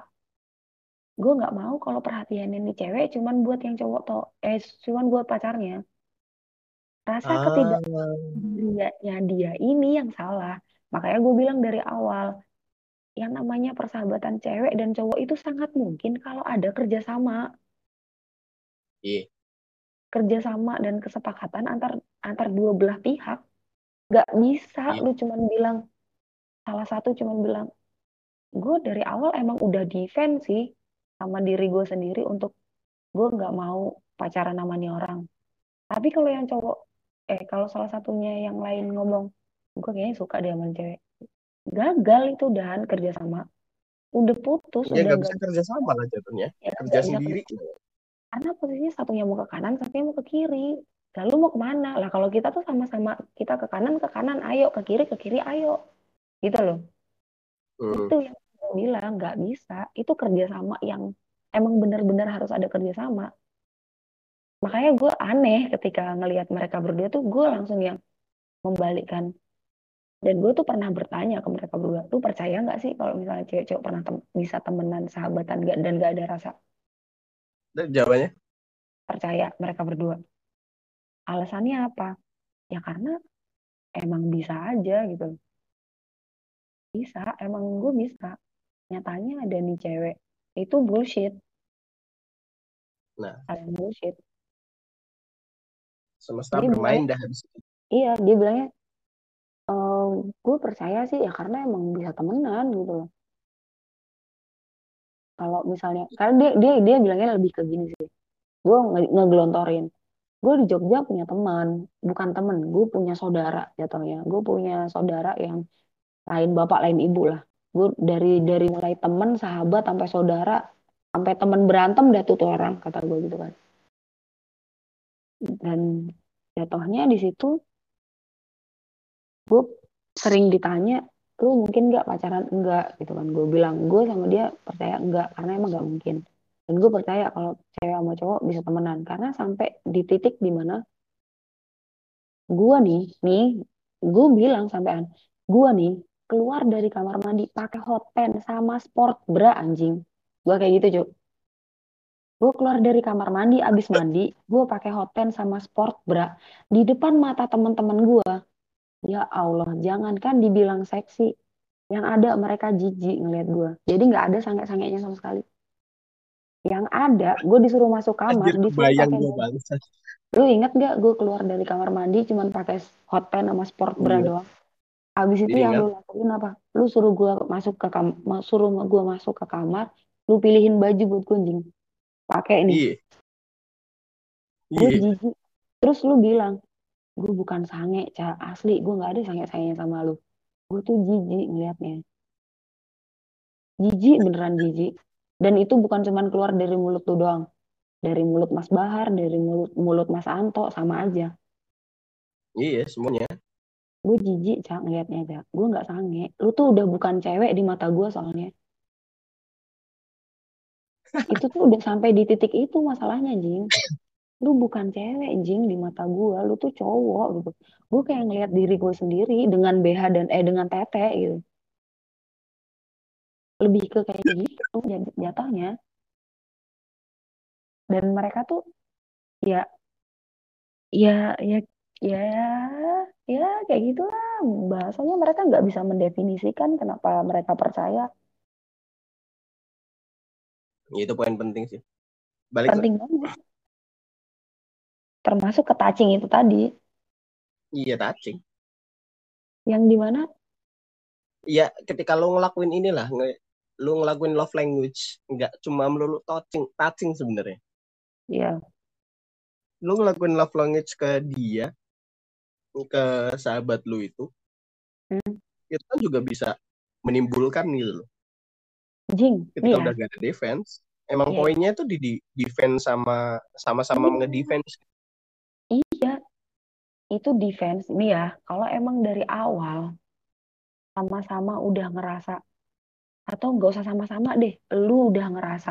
gue nggak mau kalau perhatian ini cewek cuman buat yang cowok to eh cuman buat pacarnya. Rasa ah. ketidakdiriannya dia ini yang salah. Makanya gue bilang dari awal yang namanya persahabatan cewek dan cowok itu sangat mungkin kalau ada kerjasama. Iya. Kerjasama dan kesepakatan antar antar dua belah pihak. Gak bisa yeah. lu cuman bilang salah satu cuman bilang gue dari awal emang udah defense sih sama diri gue sendiri untuk gue nggak mau pacaran sama nih orang. Tapi kalau yang cowok eh kalau salah satunya yang lain ngomong gue kayaknya suka dia sama cewek gagal itu dan kerjasama udah putus ya udah gak bisa kerjasama lah jatuhnya. Ya, kerja sendiri. karena posisinya satunya mau ke kanan satunya mau ke kiri. Lalu mau ke mana? Lah kalau kita tuh sama-sama kita ke kanan ke kanan ayo. Ke kiri ke kiri ayo. Gitu loh. Hmm. itu yang gue bilang nggak bisa. Itu kerjasama yang emang benar-benar harus ada kerjasama makanya gue aneh ketika ngelihat mereka berdua tuh gue langsung yang membalikkan dan gue tuh pernah bertanya ke mereka berdua tuh percaya nggak sih kalau misalnya cewek-cewek pernah tem bisa temenan sahabatan gak dan gak ada rasa? Dan jawabannya? Percaya mereka berdua. Alasannya apa? Ya karena emang bisa aja gitu. Bisa emang gue bisa. Nyatanya ada nih cewek. Itu bullshit. Nah. Kalian bullshit. Semesta dia bermain dah habis iya dia bilangnya gue percaya sih ya karena emang bisa temenan gitu loh. Kalau misalnya, karena dia dia dia bilangnya lebih ke gini sih. Gue nge. Gue di Jogja punya teman, bukan temen, gue punya saudara jatuhnya. Gue punya saudara yang lain bapak lain ibu lah. Gue dari dari mulai temen, sahabat sampai saudara, sampai temen berantem dah tuh, tuh orang kata gue gitu kan. Dan jatuhnya di situ gue sering ditanya lu mungkin nggak pacaran? Enggak gitu kan. Gue bilang gue sama dia percaya enggak karena emang nggak mungkin. Dan gue percaya kalau cewek sama cowok bisa temenan karena sampai di titik di mana gue nih nih gue bilang sampean gue nih keluar dari kamar mandi pakai hot pants sama sport bra anjing. Gue kayak gitu cuk. Gue keluar dari kamar mandi abis mandi gue pakai hot pants sama sport bra di depan mata teman-teman gue Ya Allah, jangankan dibilang seksi, yang ada mereka jijik ngeliat gue. Jadi nggak ada sange-sangenya sama sekali. Yang ada, gue disuruh masuk kamar, Anjir, disuruh pakai Lu inget gak gue keluar dari kamar mandi cuman pakai hot pants sama sport bra iya. doang. Abis itu yang lu lakuin apa? Lu suruh gue masuk ke kamar, suruh gue masuk ke kamar, lu pilihin baju buat gunjing. Pakai nih. Iya. Gue iya. jijik. Terus lu bilang, gue bukan sange cah asli gue nggak ada sange sangenya sama lu. Gue tuh jijik ngeliatnya. Jijik beneran jijik. Dan itu bukan cuman keluar dari mulut tuh doang. Dari mulut Mas Bahar dari mulut mulut Mas Anto sama aja. Iya semuanya. Gue jijik cah ngeliatnya cah gue nggak sange. Lu tuh udah bukan cewek di mata gue soalnya. Itu tuh udah sampai di titik itu masalahnya jing lu bukan cewek jing di mata gue lu tuh cowok gitu. Gue kayak ngeliat diri gue sendiri dengan BH dan eh dengan tete gitu. Lebih ke kayak gitu jatuhnya. Dan mereka tuh ya ya ya ya ya kayak gitulah. Bahasanya mereka nggak bisa mendefinisikan kenapa mereka percaya. Itu poin penting sih. Balik penting banget termasuk ke touching itu tadi iya touching yang di mana ya ketika lo ngelakuin inilah nge, lo ngelakuin love language nggak cuma melulu touching touching sebenarnya iya lo ngelakuin love language ke dia ke sahabat lo itu hmm. itu kan juga bisa menimbulkan gitu loh Jing, ketika iya. udah gak ada defense emang Iya. poinnya tuh di, di defense sama sama-sama Iya. ngedefense Iya, itu defense. Ini ya, kalau emang dari awal sama-sama udah ngerasa, atau nggak usah sama-sama deh, lu udah ngerasa,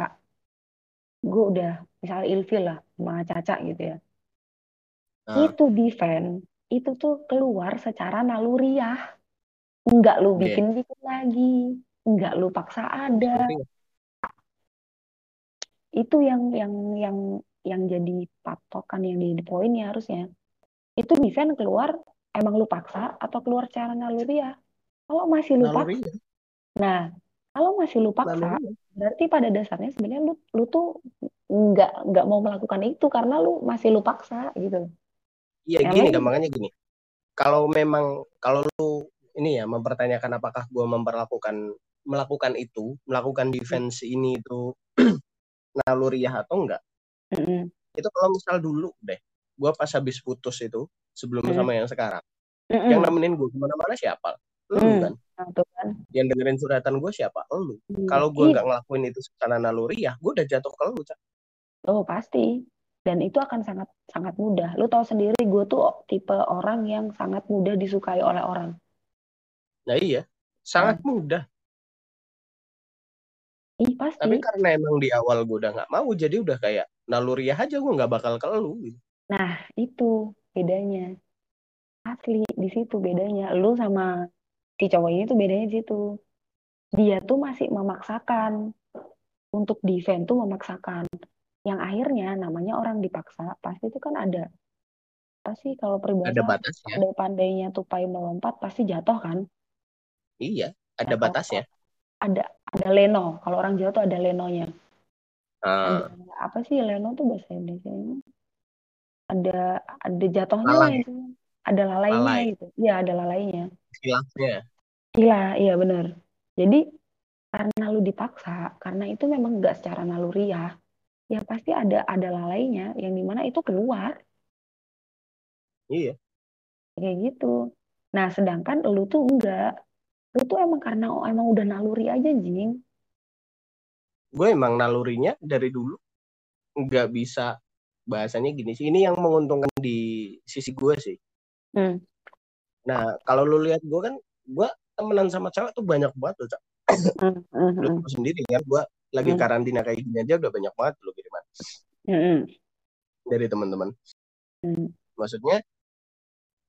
gue udah misalnya ilfil lah sama Caca gitu ya. Nah, Itu defense, itu tuh keluar secara naluriah. Nggak lu bikin-bikin lagi, nggak lu paksa ada. nggak? Itu yang yang yang yang jadi patokan yang jadi poinnya harusnya. Itu defense keluar emang lu paksa atau keluar secara naluriah. Kalau masih lu paksa, naluri Nah, kalau masih lu paksa, naluri berarti pada dasarnya sebenarnya lu lu tuh nggak nggak mau melakukan itu karena lu masih lu paksa gitu. Iya gini gampangnya gini. Kalau memang kalau lu ini ya mempertanyakan apakah gua memperlakukan melakukan itu, melakukan defense ini itu naluriah atau enggak? Mm-mm. Itu kalau misal dulu deh, gua pas habis putus itu sebelum Hmm. sama yang sekarang, Mm-mm. yang nemenin gua ke mana-mana siapa? Lu Hmm. kan. Nah, tuh kan. Yang dengerin suratan gua siapa? Lu. Hmm, Kalau gua iya. nggak ngelakuin itu secara naluriah, gua udah jatuh ke lu. Cak. Oh, pasti. Dan itu akan sangat sangat mudah. Lu tahu sendiri gue tuh tipe orang yang sangat mudah disukai oleh orang. Nah iya, sangat mudah. Ih, pasti. Tapi karena emang di awal gua udah nggak mau, jadi udah kayak naluriah aja gua nggak bakal ke lu. gitu. Nah, itu bedanya. Asli, di situ bedanya. Lu sama si cowok ini tuh bedanya di situ. Dia tuh masih memaksakan. Untuk defend tuh memaksakan. Yang akhirnya namanya orang dipaksa, pasti itu kan ada. Pasti kalau Ada peribahasa batasnya. pandai-pandainya tupai melompat, pasti jatuh kan? Iya, ada Jatuh. batasnya. Ada ada leno. Kalau orang Jawa tuh ada lenonya. Ah, Ada apa sih leno tuh bahasa Indonesia Ada ada jatuhnya lah Lalai. itu. Ada lalainya Lalai. gitu. Iya, ada lalainya. khilafnya. Gila, iya bener. Jadi karena lu dipaksa, karena itu memang nggak secara naluriah, ya pasti ada ada lalainya yang di mana itu keluar Iya. kayak gitu. Nah, sedangkan lu tuh enggak. Lu tuh emang karena emang udah naluri aja, Jing. Gue emang nalurinya dari dulu nggak bisa bahasanya gini sih. Ini yang menguntungkan di sisi gue sih. Hmm. Nah, kalau lu lihat gue kan, gue temenan sama cewek tuh banyak banget loh, Cak. Hmm, hmm, Lu hmm, sendiri kan, gue lagi Hmm. karantina kayak gini aja udah banyak banget lo kiriman hmm, dari teman-teman. hmm. Maksudnya,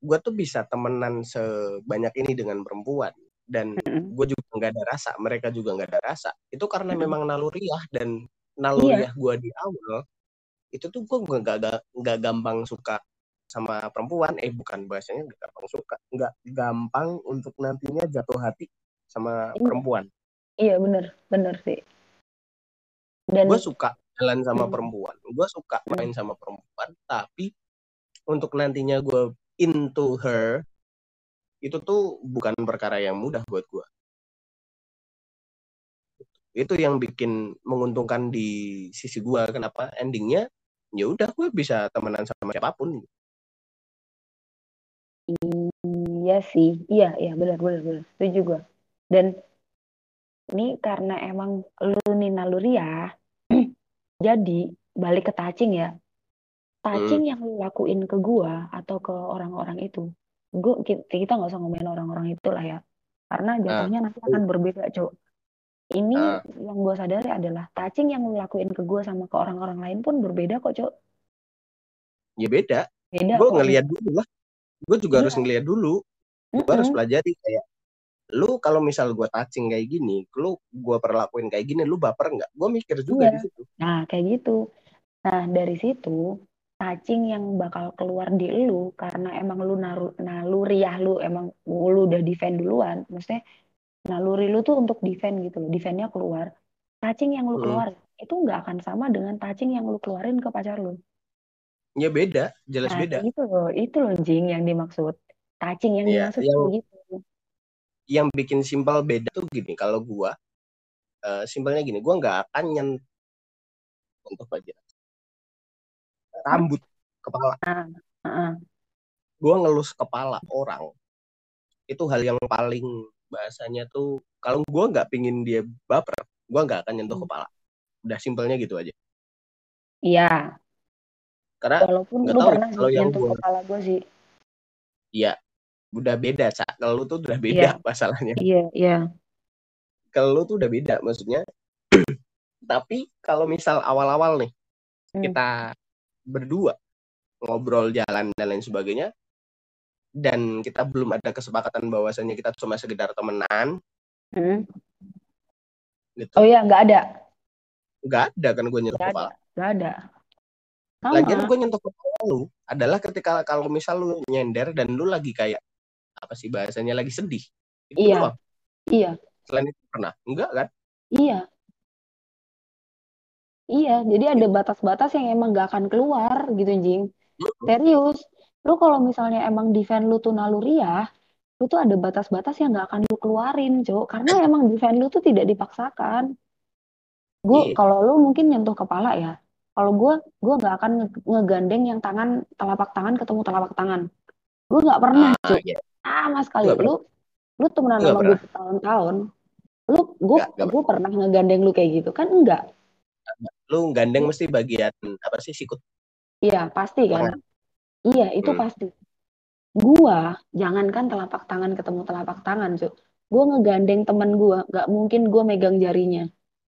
gue tuh bisa temenan sebanyak ini dengan perempuan dan Hmm. gue juga nggak ada rasa, mereka juga nggak ada rasa. Itu karena memang naluriah dan Iya. naluriah gue di awal itu tuh gue nggak nggak gampang suka sama perempuan. Eh bukan bahasanya nggak gampang suka, nggak gampang untuk nantinya jatuh hati sama Iya. perempuan. Iya, bener, bener sih. Dan Gue suka jalan sama Hmm. perempuan, gue suka main sama perempuan, tapi untuk nantinya gue into her itu tuh bukan perkara yang mudah buat gue. Itu yang bikin menguntungkan di sisi gue. Kenapa? Endingnya ya udah gue bisa temenan sama siapa pun. Iya sih, iya, iya benar, benar, benar. Setuju gue. Dan ini karena emang lu nih naluriah, jadi balik ke touching ya. Touching yang lu lakuin ke gua atau ke orang-orang itu, gua ki- kita nggak usah ngomongin orang-orang itu lah ya, karena jatuhnya nanti akan berbeda, Cok. Ini Ah. yang gua sadari adalah touching yang lu lakuin ke gua sama ke orang-orang lain pun berbeda kok, Cok. Ya beda. Beda Gue kok. ngeliat dulu lah. Gue juga Iya. harus ngeliat dulu. Gue harus Mm-mm. pelajari kayak lu kalau misal gue touching kayak gini, lu gue perlakuin kayak gini, lu baper nggak? Gue mikir juga Iya. di situ. Nah, kayak gitu. Nah, dari situ, touching yang bakal keluar di lu, karena emang lu naru, naluriah lu, emang lu udah defend duluan. Maksudnya, naluri lu tuh untuk defend gitu loh. Defendnya keluar. Touching yang lu Mm. keluar, itu nggak akan sama dengan touching yang lu keluarin ke pacar lu. Ya beda, jelas nah, beda. Itu loh, itu loh jing yang dimaksud. Touching yang ya, dimaksud yang, gitu. Yang bikin simpel beda tuh gini, kalau gua uh, simpelnya gini, gua nggak akan nyentuh untuk aja rambut kepala. Uh, uh. Gua ngelus kepala orang itu hal yang paling bahasanya tuh kalau gua nggak pingin dia baper, gua nggak akan nyentuh hmm. kepala. Udah simpelnya gitu aja. Iya. Karena walaupun lu tahu, pernah kalau yang gua, kepala gue sih. Iya. Udah beda, Cak. Kalau lu tuh udah beda iya. masalahnya. Iya, iya. Kalau lu tuh udah beda maksudnya. Tapi kalau misal awal-awal nih hmm. kita berdua ngobrol jalan dan lain sebagainya dan kita belum ada kesepakatan bahwasannya kita cuma sekedar temenan. Hmm. Gitu. Oh iya, nggak ada. Nggak ada kan gue nyentuh kepala. Nggak ada. Sama. Lagian gue nyentuh kepala lu adalah ketika kalau misal lu nyender dan lu lagi kayak apa sih bahasanya lagi sedih. Itu iya. Doang. Iya. Selain itu pernah? Enggak kan? Iya. Iya, jadi ada batas-batas yang emang gak akan keluar gitu, Jing. Serius. Lu kalau misalnya emang defend lu tuh naluriah, lu tuh ada batas-batas yang gak akan lu keluarin, Cok. Karena emang defend lu tuh tidak dipaksakan. Gue, iya. kalau lu mungkin nyentuh kepala ya, kalau gue gue nggak akan ngegandeng yang tangan telapak tangan ketemu telapak tangan gue nggak pernah ah, cuy iya. sama sekali gak lu lu temenan sama gue tahun-tahun lu gue gue pernah ngegandeng lu kayak gitu kan enggak lu gandeng mesti bagian apa sih sikut? Iya pasti kan? Iya itu hmm. pasti. Gua jangankan telapak tangan ketemu telapak tangan cuy gue ngegandeng temen gue nggak mungkin gue megang jarinya.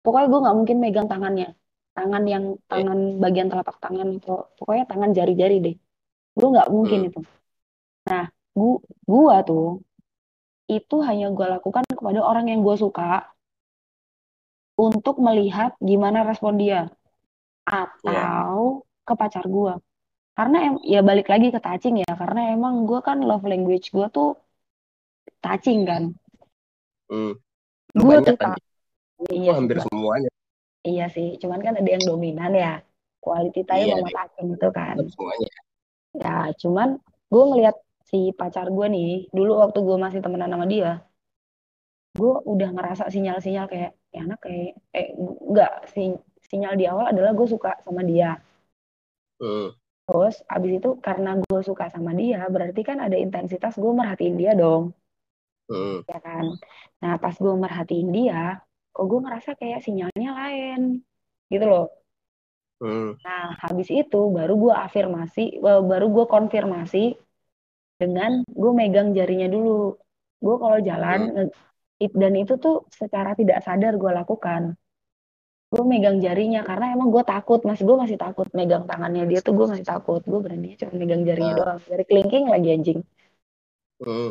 Pokoknya gue nggak mungkin megang tangannya. Tangan yang tangan yeah. bagian telapak tangan itu. Pokoknya tangan jari-jari deh. Gue nggak mungkin hmm. itu. Nah gua, gua tuh itu hanya gue lakukan kepada orang yang gue suka untuk melihat gimana respon dia atau yeah. ke pacar gue karena em ya balik lagi ke touching ya karena emang gue kan love language gue tuh touching kan hmm. gue tuh kan? iya hampir semuanya Iya sih, cuman kan ada yang dominan ya. Quality time iya, sama touching itu kan. Semuanya. Ya, cuman gue ngeliat si pacar gue nih, dulu waktu gue masih temenan sama dia, gue udah ngerasa sinyal-sinyal kayak, ya anak kayak, eh enggak, si, sinyal di awal adalah gue suka sama dia. Hmm. Terus abis itu karena gue suka sama dia, berarti kan ada intensitas gue merhatiin dia dong. Hmm. Ya kan. Nah pas gue merhatiin dia, kok gue ngerasa kayak sinyalnya lain gitu loh hmm. nah habis itu baru gue afirmasi eh, baru gue konfirmasi dengan gue megang jarinya dulu gue kalau jalan hmm. Dan itu tuh secara tidak sadar gue lakukan gue megang jarinya karena emang gue takut masih gue masih takut megang tangannya dia tuh gue masih takut gue berani cuma megang jarinya uh. doang jari kelingking lagi anjing hmm.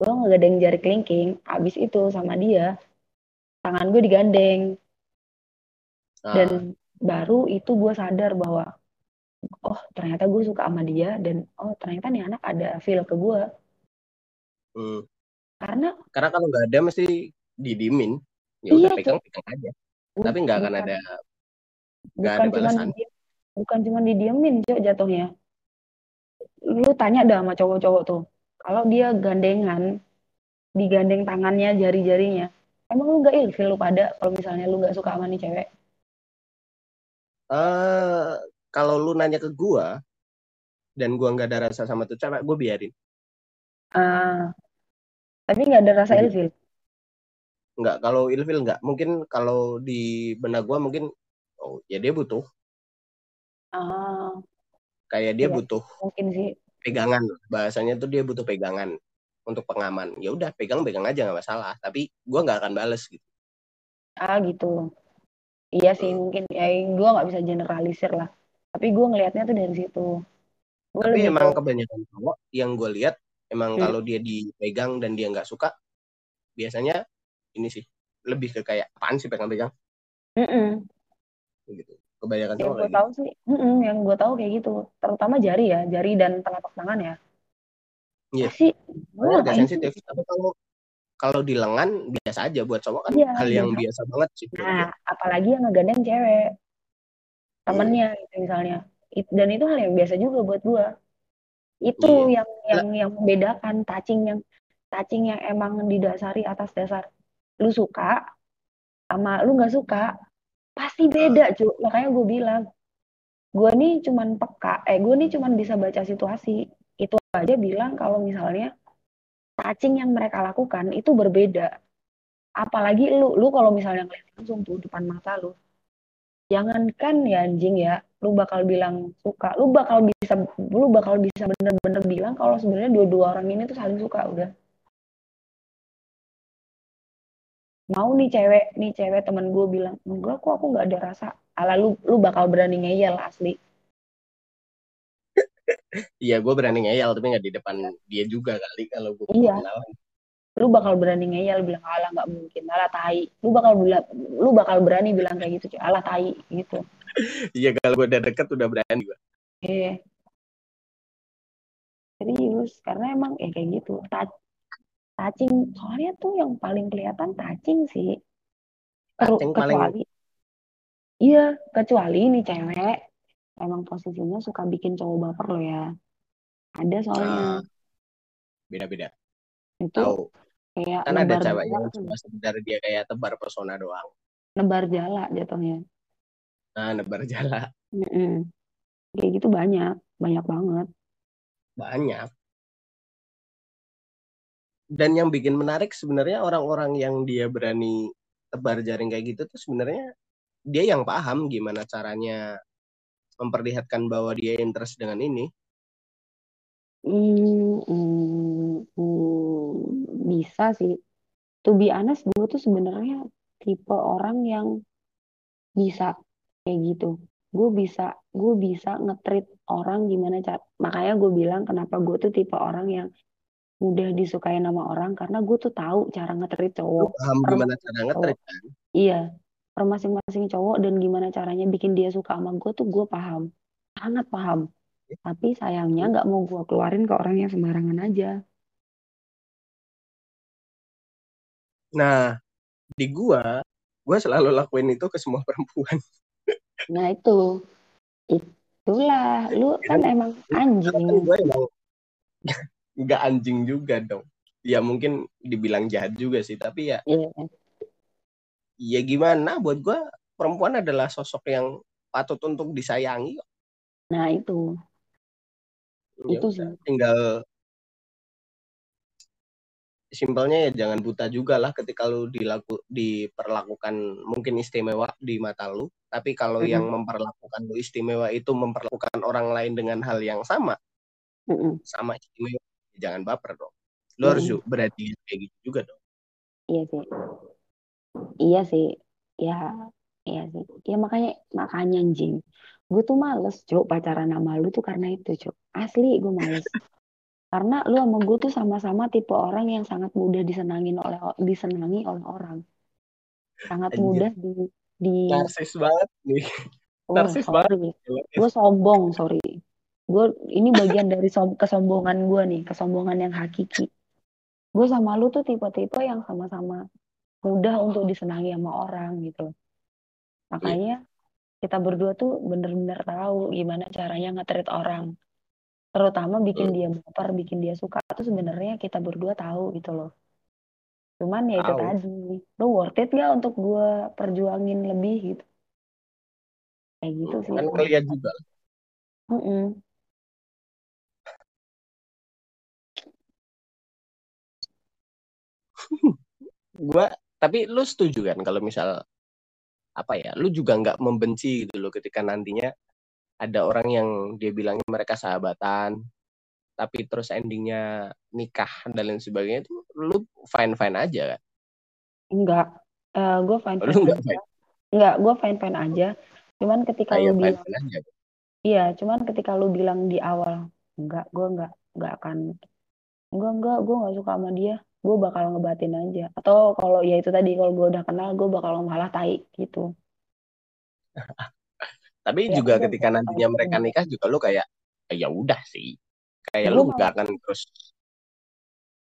gue ngegadeng jari kelingking abis itu sama dia tangan gue digandeng ah. dan baru itu gue sadar bahwa oh ternyata gue suka sama dia dan oh ternyata nih anak ada feel ke gue hmm. Karena karena kalau nggak ada mesti didimin. Ya iya, udah pegang pegang aja. Bukan, tapi nggak akan ada nggak ada balasan. cuman, bukan cuma didiemin cok jatuhnya. Lu tanya dah sama cowok-cowok tuh kalau dia gandengan digandeng tangannya jari-jarinya Emang lu gak ilfil lu pada kalau misalnya lu gak suka sama nih cewek? Uh, kalau lu nanya ke gua dan gua nggak ada rasa sama tuh cewek, gua biarin. Uh, tapi nggak ada rasa ilfil? Nggak, kalau ilfil nggak. Mungkin kalau di benak gua mungkin, oh ya dia butuh. Uh, Kayak dia iya, butuh. Mungkin sih. Pegangan, bahasanya tuh dia butuh pegangan untuk pengaman ya udah pegang pegang aja nggak masalah tapi gue nggak akan bales gitu ah gitu iya sih hmm. mungkin ya gue nggak bisa generalisir lah tapi gue ngelihatnya tuh dari situ gua tapi emang tahu. kebanyakan cowok yang gue lihat emang hmm. kalau dia dipegang dan dia nggak suka biasanya ini sih lebih ke kayak apaan sih pegang-pegang mm -mm. gitu kebanyakan yang gue tahu sih mm -mm, yang gue tahu kayak gitu terutama jari ya jari dan telapak tangan ya Iya. Sih, agak sensitif. Tapi kalau kalau di lengan biasa aja buat cowok kan iya, hal yang biasa banget sih. Nah, apalagi yang ngegandeng cewek. Temennya hmm. gitu misalnya. dan itu hal yang biasa juga buat gue itu iya. yang yang yang membedakan touching yang touching yang emang didasari atas dasar. Lu suka sama lu nggak suka pasti beda cuy makanya gue bilang gue nih cuman peka eh gue nih cuman bisa baca situasi. Itu aja bilang kalau misalnya touching yang mereka lakukan itu berbeda. Apalagi lu lu kalau misalnya ngeliat langsung tuh depan mata lu jangankan ya anjing ya lu bakal bilang suka lu bakal bisa lu bakal bisa bener-bener bilang kalau sebenarnya dua-dua orang ini tuh saling suka udah. Mau nih cewek nih cewek temen gue bilang enggak kok aku nggak ada rasa. Ala lu lu bakal berani ngeyel asli. Iya gue berani ngeyel tapi nggak di depan dia juga kali kalau gue iya. kenal. Lu bakal berani ngeyel bilang ala nggak mungkin ala tai. Lu bakal bilang lu bakal berani bilang kayak gitu ala tai gitu. Iya kalau gue udah deket udah berani gue iya. Serius karena emang ya kayak gitu. Touching soalnya tuh yang paling kelihatan touching sih. Touching kecuali paling... iya kecuali ini cewek emang posisinya suka bikin cowok baper lo ya. Ada soalnya. Uh, beda-beda. Itu Tau. Kayak kan ada cewek yang cuma sekedar dia kayak tebar pesona doang. Nebar jala jatuhnya. Nah nebar jala. Mm -mm. kayak gitu banyak banyak banget. Banyak. Dan yang bikin menarik sebenarnya orang-orang yang dia berani tebar jaring kayak gitu tuh sebenarnya dia yang paham gimana caranya memperlihatkan bahwa dia interest dengan ini. Hmm, bisa sih. To be honest, gue tuh sebenarnya tipe orang yang bisa kayak gitu. Gue bisa, gue bisa ngetrit orang gimana cara. Makanya gue bilang kenapa gue tuh tipe orang yang mudah disukai nama orang karena gue tuh tahu cara ngetrit cowok. Paham gimana cara ngetrit kan? Iya, per masing-masing cowok dan gimana caranya bikin dia suka sama gue tuh gue paham, sangat paham. Tapi sayangnya nggak mau gue keluarin ke orang yang sembarangan aja. Nah, di gue, gue selalu lakuin itu ke semua perempuan. Nah itu, itulah, lu kan, kan emang anjing. Kan gue emang nggak anjing juga dong ya mungkin dibilang jahat juga sih tapi ya yeah. ya gimana buat gue perempuan adalah sosok yang patut untuk disayangi nah itu ya itu sih. Tinggal simpelnya ya jangan buta juga lah ketika lu dilaku diperlakukan mungkin istimewa di mata lu. Tapi kalau mm -hmm. yang memperlakukan lu istimewa itu memperlakukan orang lain dengan hal yang sama mm -hmm. sama istimewa jangan baper dong. Lo hmm. harus berani kayak gitu juga dong. Iya sih. Iya sih. Ya iya sih. Ya makanya makanya anjing gue tuh males cok pacaran sama lu tuh karena itu cok asli gue males. Karena lu sama gue tuh sama-sama tipe orang yang sangat mudah disenangin oleh disenangi oleh orang. Sangat Anjir. mudah di di narsis banget nih. Oh, narsis banget gue sombong sorry. Gue ini bagian dari som kesombongan gue nih kesombongan yang hakiki. Gue sama lu tuh tipe-tipe yang sama-sama mudah untuk disenangi sama orang gitu. Makanya kita berdua tuh bener-bener tahu gimana caranya ngetrit orang. Terutama bikin dia baper bikin dia suka tuh sebenarnya kita berdua tahu gitu loh. Cuman ya itu tadi lu worth it gak untuk gue perjuangin lebih gitu? Kayak gitu sih. Kan kalian juga. Mm -mm. gua tapi lu setuju kan kalau misal apa ya lu juga nggak membenci gitu loh ketika nantinya ada orang yang dia bilangnya mereka sahabatan tapi terus endingnya nikah dan lain sebagainya itu lu fine fine aja kan? Enggak uh, gue fine fine enggak, enggak gue fine fine aja. Cuman ketika Ayo, lu bilang aja. iya cuman ketika lu bilang di awal enggak gue enggak enggak akan enggak enggak gue nggak suka sama dia gue bakal ngebatin aja. Atau kalau ya itu tadi kalau gue udah kenal gue bakal malah tai gitu. Tapi ya, juga ketika nantinya mereka nikah juga lo kayak ya udah sih. Kayak ya, lu nggak akan terus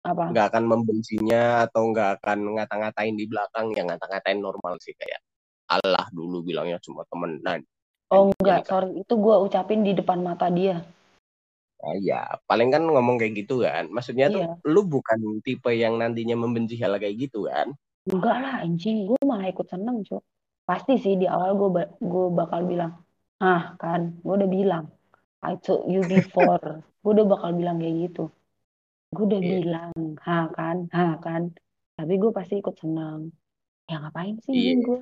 apa? nggak akan membencinya atau nggak akan ngata-ngatain di belakang yang ngata-ngatain normal sih kayak Allah dulu bilangnya cuma temenan. Oh enggak, sorry itu gue ucapin di depan mata dia. Nah, ya, paling kan ngomong kayak gitu kan. Maksudnya iya. tuh lu bukan tipe yang nantinya membenci hal kayak gitu kan? Enggak lah, anjing. Gue malah ikut seneng, cok. Pasti sih di awal gue gue bakal bilang, ah kan, gue udah bilang, I told you before. gue udah bakal bilang kayak gitu. Gue udah yeah. bilang, ha kan, ha kan. Tapi gue pasti ikut seneng. Ya ngapain sih yeah. gue?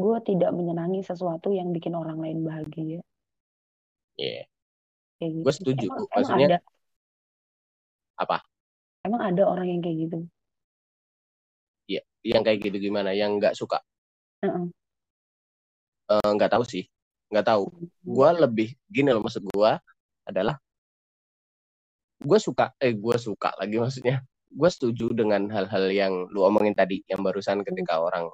Gue tidak menyenangi sesuatu yang bikin orang lain bahagia. Iya. Yeah kayak gitu. Gue setuju. Emang, Maksudnya emang ada, apa? Emang ada orang yang kayak gitu? Iya, yang kayak gitu gimana? Yang nggak suka? Uh-uh. Uh, nggak tahu sih, nggak tahu. Hmm. Gue lebih gini loh maksud gue adalah gue suka, eh gue suka lagi maksudnya. Gue setuju dengan hal-hal yang lu omongin tadi, yang barusan ketika hmm. orang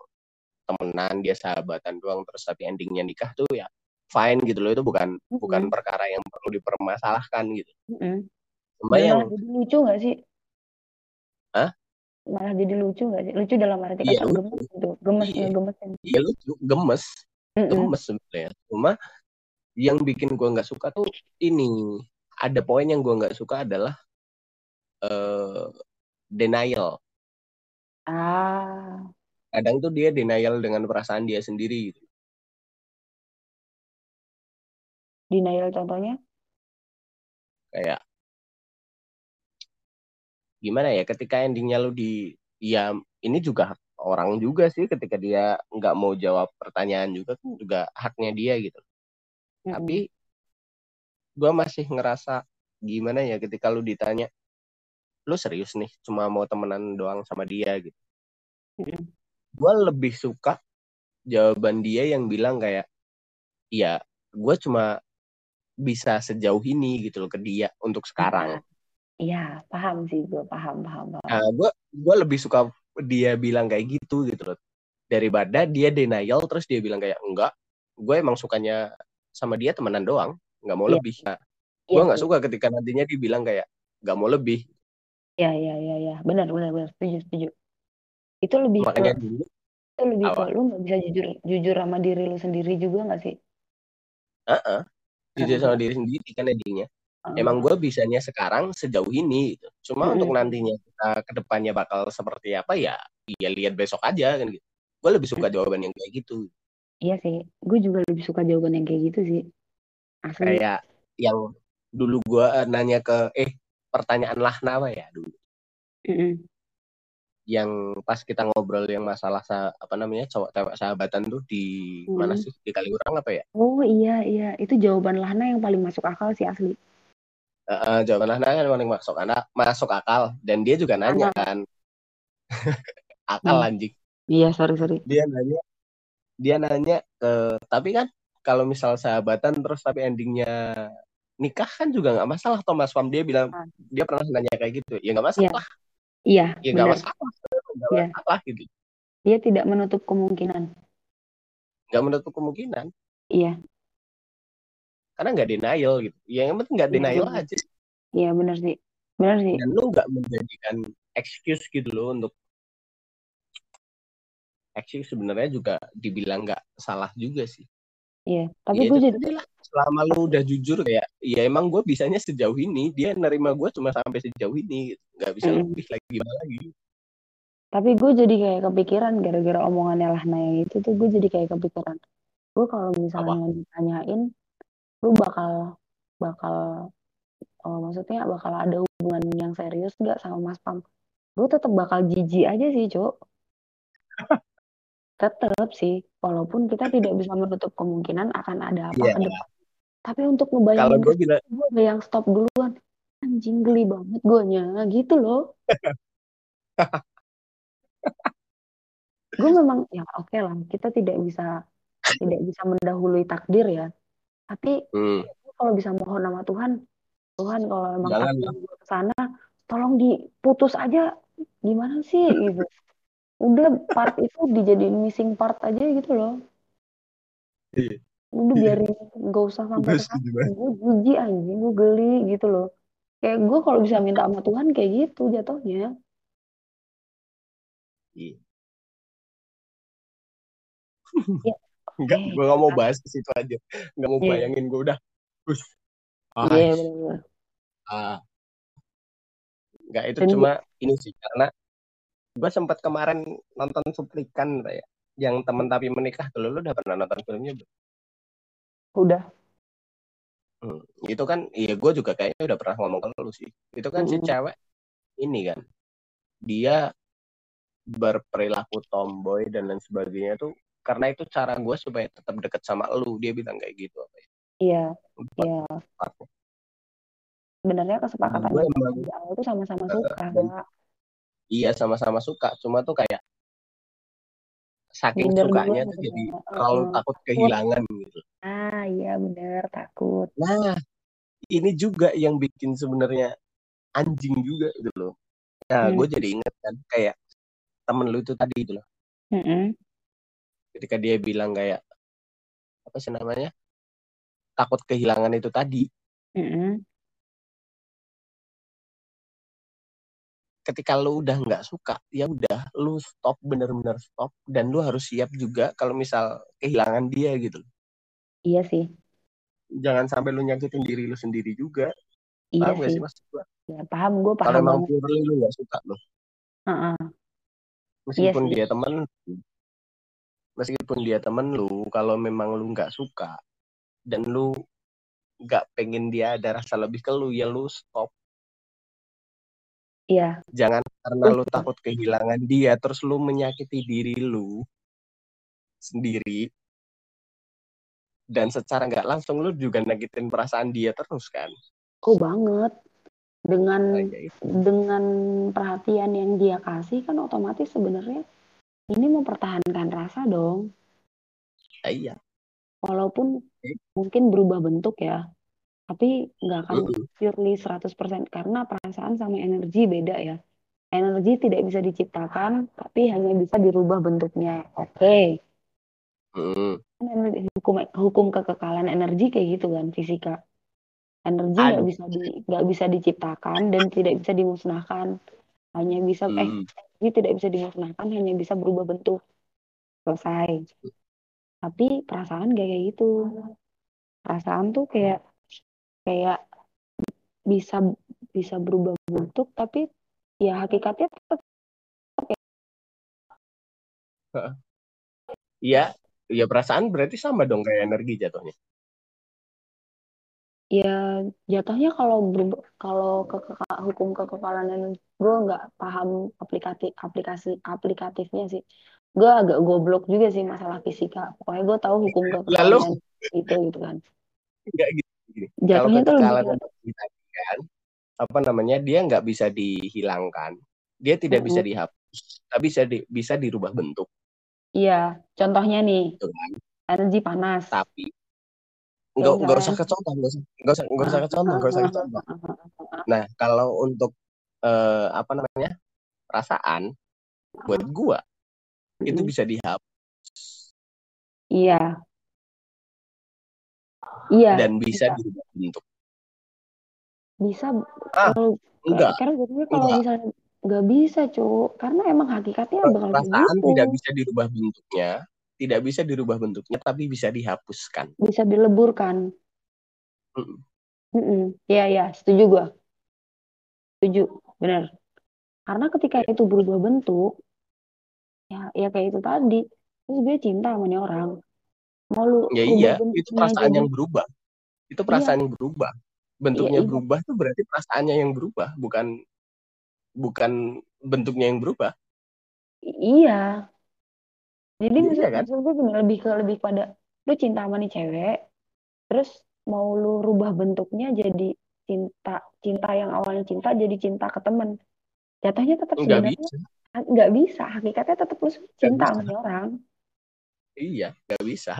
temenan dia sahabatan doang terus tapi endingnya nikah tuh ya fine gitu loh itu bukan mm-hmm. bukan perkara yang perlu dipermasalahkan gitu. Mm-hmm. Cuma yang jadi lucu gak sih? Hah? Malah jadi lucu gak sih? Lucu dalam arti kata iya, gemes gitu, gemes iya. gemes. Iya lucu, gemes, mm-hmm. gemes sebenarnya. Cuma yang bikin gua nggak suka tuh ini ada poin yang gua nggak suka adalah uh, denial. Ah. Kadang tuh dia denial dengan perasaan dia sendiri gitu. Denial contohnya? Kayak gimana ya ketika endingnya lu di ya ini juga orang juga sih ketika dia nggak mau jawab pertanyaan juga kan juga haknya dia gitu mm-hmm. tapi gue masih ngerasa gimana ya ketika lu ditanya lu serius nih cuma mau temenan doang sama dia gitu mm-hmm. gue lebih suka jawaban dia yang bilang kayak iya gue cuma bisa sejauh ini gitu loh ke dia untuk sekarang. Iya, paham sih gue paham paham. paham. Nah, gue gue lebih suka dia bilang kayak gitu gitu loh daripada dia denial terus dia bilang kayak enggak, gue emang sukanya sama dia temenan doang, nggak mau ya. lebih. Nah, ya, gue nggak suka ketika nantinya dia bilang kayak nggak mau lebih. Ya ya ya ya, benar benar benar setuju setuju. Itu lebih Makanya ke, dulu, itu lebih ke lu nggak bisa jujur jujur sama diri lu sendiri juga nggak sih? Uh -uh jujur sama diri sendiri kan endingnya uh. emang gue bisanya sekarang sejauh ini gitu. cuma uh. untuk nantinya kita ke depannya bakal seperti apa ya ya lihat besok aja kan gitu gue lebih suka jawaban yang kayak gitu iya sih gue juga lebih suka jawaban yang kayak gitu sih Asli. kayak yang dulu gue nanya ke eh pertanyaan lah nama ya dulu uh -uh yang pas kita ngobrol yang masalah sa, apa namanya cowok cewek sahabatan tuh di hmm. mana sih di Kaliurang apa ya? Oh iya iya itu jawaban Lahna yang paling masuk akal sih asli. Uh, uh, jawaban Lahna yang paling masuk anak masuk akal dan dia juga nanya Anak. kan akal hmm. anjing. Iya sorry sorry. Dia nanya dia nanya ke tapi kan kalau misal sahabatan terus tapi endingnya nikah kan juga nggak masalah Thomas Pam dia bilang hmm. dia pernah nanya kayak gitu ya nggak masalah. Yeah Iya, ya nggak masalah, nggak ya. masalah gitu. Dia tidak menutup kemungkinan. Nggak menutup kemungkinan. Iya. Karena nggak denial gitu. Ya, yang penting nggak iya, denial ya, aja. Iya benar sih, benar sih. Dan lu nggak menjadikan excuse gitu loh untuk excuse sebenarnya juga dibilang nggak salah juga sih. Iya, tapi ya, gue jadi lah. Selama lu udah jujur kayak, ya emang gue bisanya sejauh ini, dia nerima gue cuma sampai sejauh ini, nggak bisa mm. lebih lagi gimana lagi. Tapi gue jadi kayak kepikiran gara-gara omongannya lah yang itu tuh gue jadi kayak kepikiran. Gue kalau misalnya Apa? ditanyain, lu bakal bakal oh, maksudnya bakal ada hubungan yang serius nggak sama Mas Pam? Gue tetap bakal jijik aja sih, Cok. tetap sih walaupun kita tidak bisa menutup kemungkinan akan ada apa yeah. ke depan tapi untuk ngebayangin gue bila... gue yang stop duluan. Anjing geli banget gue nya gitu loh. Gue memang ya oke okay lah kita tidak bisa tidak bisa mendahului takdir ya. Tapi hmm. kalau bisa mohon nama Tuhan Tuhan kalau emang takdir gue ke sana tolong diputus aja. Gimana sih gitu. Udah part itu dijadiin missing part aja gitu loh. Iya. Udah iya. biarin nggak usah sampai gue jijik anjing gue geli gitu loh kayak gue kalau bisa minta sama Tuhan kayak gitu jatuhnya iya. ya Enggak, eh, gue gak mau bahas ke situ aja. Gak mau yeah. bayangin gue udah. Terus. Iya, yeah, benar. Ah. Enggak, itu cuma ini sih. Karena gue sempat kemarin nonton Suplikan kayak yang temen tapi menikah tuh lu udah pernah nonton filmnya belum? Udah. Hmm, itu kan iya gue juga kayaknya udah pernah ngomong ke lu sih. Itu kan -hmm. si cewek ini kan dia berperilaku tomboy dan lain sebagainya tuh karena itu cara gue supaya tetap deket sama lu dia bilang kayak gitu apa ya iya iya sebenarnya kesepakatan gue emang, tuh sama-sama uh, suka dan, iya sama-sama suka cuma tuh kayak saking bener sukanya tuh jadi terlalu uh, takut kehilangan gitu. Ah iya bener takut. Nah ini juga yang bikin sebenarnya anjing juga gitu loh. Nah hmm. gue jadi inget kan kayak temen lu itu tadi gitu loh. Mm -hmm. ketika dia bilang kayak apa sih namanya takut kehilangan itu tadi. Mm -hmm. Ketika lu udah nggak suka ya udah lu stop bener-bener stop dan lu harus siap juga kalau misal kehilangan dia gitu. Iya sih. Jangan sampai lu nyakitin diri lu sendiri juga. Iya paham sih, sih mas ya paham gue paham kalau emang purely lu nggak suka lo uh -uh meskipun yes, dia temen meskipun dia temen lu kalau memang lu nggak suka dan lu nggak pengen dia ada rasa lebih ke lu ya lu stop iya. Jangan karena lu takut kehilangan dia terus lu menyakiti diri lu sendiri. Dan secara nggak langsung lu juga nagitin perasaan dia terus kan? Oh banget. Dengan dengan perhatian yang dia kasih kan otomatis sebenarnya ini mempertahankan rasa dong. Iya. Walaupun mungkin berubah bentuk ya, tapi nggak akan purely 100% karena perasaan sama energi beda ya. Energi tidak bisa diciptakan, tapi hanya bisa dirubah bentuknya. Oke. Okay. Mm. Hukum hukum kekekalan energi kayak gitu kan fisika energi nggak bisa di nggak bisa diciptakan dan tidak bisa dimusnahkan hanya bisa eh energi tidak bisa dimusnahkan hanya bisa berubah bentuk selesai tapi perasaan gak kayak gitu perasaan tuh kayak kayak bisa bisa berubah bentuk tapi ya hakikatnya tetap Iya, ya perasaan berarti sama dong kayak energi jatuhnya. Ya jatuhnya kalau kalau ke, ke hukum kekekalan gue nggak paham aplikasi aplikasi aplikatifnya sih. Gue agak goblok juga sih masalah fisika. Pokoknya gue tahu hukum kekekalan itu gitu kan. Nggak gitu, jatuhnya tuh lebih kan apa namanya dia nggak bisa dihilangkan dia tidak mm -hmm. bisa dihapus tapi bisa di, bisa dirubah bentuk iya contohnya nih kan? energi panas tapi Enggak, enggak usah ke contoh, enggak usah, enggak usah, enggak usah ke contoh, enggak usah ke contoh. Nah, kalau untuk eh, apa namanya perasaan, buat gua itu bisa dihapus. Iya. Iya. Dan bisa, bisa. dirubah bentuk. Bisa. Ah, kalau, enggak. Karena gue kalau enggak. misalnya enggak bisa, Cuk. Karena emang hakikatnya bakal Perasaan gitu. tidak bisa dirubah bentuknya, tidak bisa dirubah bentuknya tapi bisa dihapuskan bisa dileburkan mm ya ya setuju gua setuju benar karena ketika ya. itu berubah bentuk ya ya kayak itu tadi terus gue cinta sama nih orang mau lu ya iya itu perasaan yang berubah itu perasaan iya. yang berubah bentuknya iya, iya. berubah tuh berarti perasaannya yang berubah bukan bukan bentuknya yang berubah iya jadi iya, maksud, kan? gini, lebih ke lebih pada lu cinta sama nih cewek, terus mau lu rubah bentuknya jadi cinta cinta yang awalnya cinta jadi cinta ke temen. Jatuhnya tetap sebenarnya bisa. nggak bisa, hakikatnya tetap lu cinta sama orang. Iya, nggak bisa.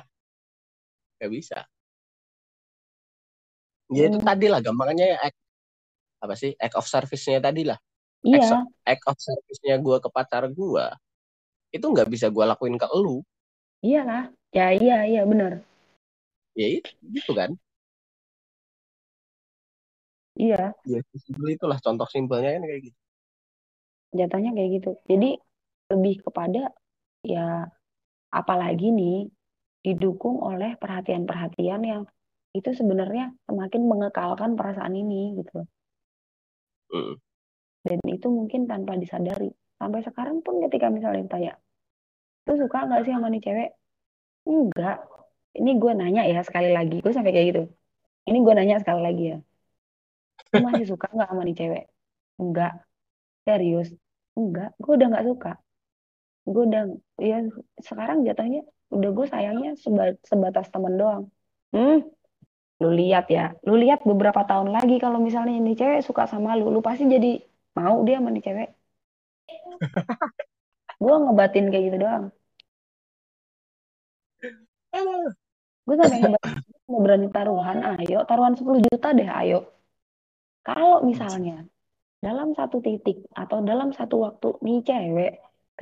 Nggak bisa. Ya hmm. itu tadi lah gampangnya ya act, apa sih act of service-nya tadi lah. Iya. Act of service-nya gue ke pacar gue itu nggak bisa gue lakuin ke lu iya lah ya iya iya benar ya itu gitu kan iya ya simpel itulah contoh simpelnya kan kayak gitu jatuhnya kayak gitu jadi lebih kepada ya apalagi nih didukung oleh perhatian-perhatian yang itu sebenarnya semakin mengekalkan perasaan ini gitu mm. dan itu mungkin tanpa disadari. Sampai sekarang pun ketika misalnya tanya tuh suka nggak sih sama nih cewek? Enggak. Ini gue nanya ya sekali lagi. Gue sampai kayak gitu. Ini gue nanya sekali lagi ya. Lu masih suka nggak sama nih cewek? Enggak. Serius? Enggak. Gue udah nggak suka. Gue udah ya sekarang jatuhnya udah gue sayangnya sebatas teman doang. Hmm lu lihat ya. Lu lihat beberapa tahun lagi kalau misalnya ini cewek suka sama lu lu pasti jadi mau dia sama nih cewek. Gue ngebatin kayak gitu doang. Gue sampai ngebatin mau berani taruhan ayo. Taruhan 10 juta deh ayo. Kalau misalnya dalam satu titik atau dalam satu waktu nih cewek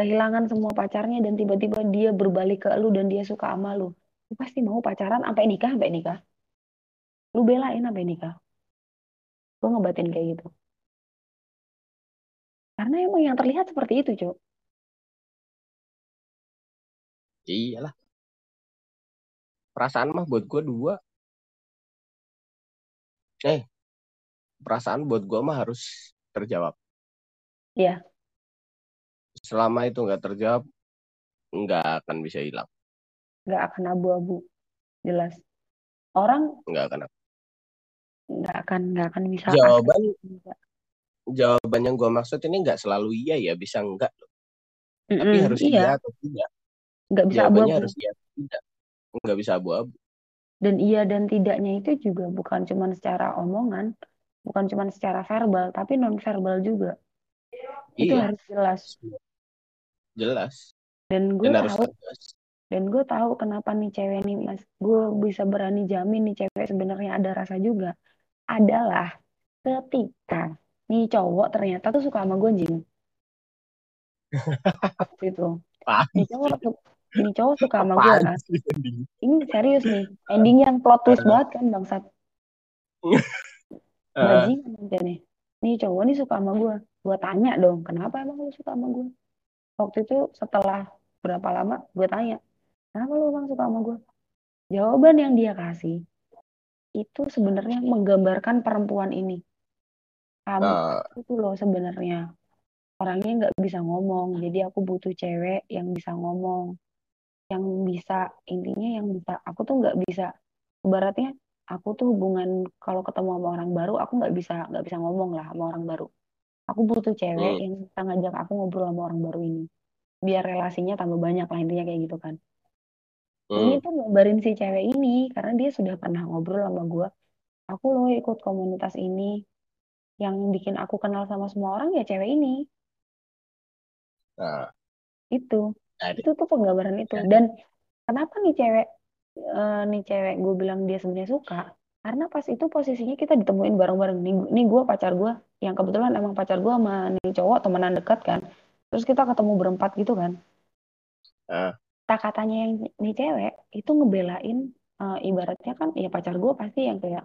kehilangan semua pacarnya dan tiba-tiba dia berbalik ke lu dan dia suka sama lu. Lu pasti mau pacaran sampai nikah sampai nikah. Lu belain sampai nikah. Gue ngebatin kayak gitu. Karena emang yang terlihat seperti itu cok iyalah. Perasaan mah buat gue dua. Eh perasaan buat gue mah harus terjawab. Iya selama itu nggak terjawab nggak akan bisa hilang. Nggak akan abu-abu jelas. Orang nggak akan nggak akan nggak akan bisa jawaban jawaban yang gue maksud ini nggak selalu iya ya bisa enggak loh. Mm -mm, tapi harus iya. iya atau tidak? Nggak bisa abu-abu. harus iya atau tidak. Nggak bisa abu-abu. Dan iya dan tidaknya itu juga bukan cuma secara omongan bukan cuma secara verbal tapi non verbal juga iya. itu harus jelas jelas. Dan gue tahu dan gue tahu kenapa nih cewek nih mas. Gue bisa berani jamin nih cewek sebenarnya ada rasa juga. Adalah ketika nih cowok ternyata tuh suka sama gue jing itu nih cowok nih cowok suka sama gue kan ini serius nih ending yang plot twist banget kan bangsat. Bajingan nanti nih. Nih cowok nih suka sama gue gue tanya dong kenapa emang lu suka sama gue waktu itu setelah berapa lama gue tanya kenapa lu emang suka sama gue jawaban yang dia kasih itu sebenarnya menggambarkan perempuan ini. Kamu uh. itu loh sebenarnya orangnya nggak bisa ngomong, jadi aku butuh cewek yang bisa ngomong, yang bisa intinya yang bisa. Aku tuh nggak bisa, ibaratnya aku tuh hubungan kalau ketemu sama orang baru, aku nggak bisa nggak bisa ngomong lah sama orang baru. Aku butuh cewek hmm. yang bisa ngajak aku ngobrol sama orang baru ini, biar relasinya tambah banyak lah intinya kayak gitu kan. Hmm. Ini tuh gambarin si cewek ini karena dia sudah pernah ngobrol sama gue. Aku loh ikut komunitas ini. Yang bikin aku kenal sama semua orang ya cewek ini. Nah. Itu. Nah, itu tuh penggambaran itu. Ya. Dan kenapa nih cewek uh, nih cewek gue bilang dia sebenarnya suka? Karena pas itu posisinya kita ditemuin bareng-bareng. Nih, nih gue pacar gue yang kebetulan emang pacar gue sama nih cowok temenan dekat kan. Terus kita ketemu berempat gitu kan. Uh kata-katanya yang nih cewek itu ngebelain uh, ibaratnya kan ya pacar gue pasti yang kayak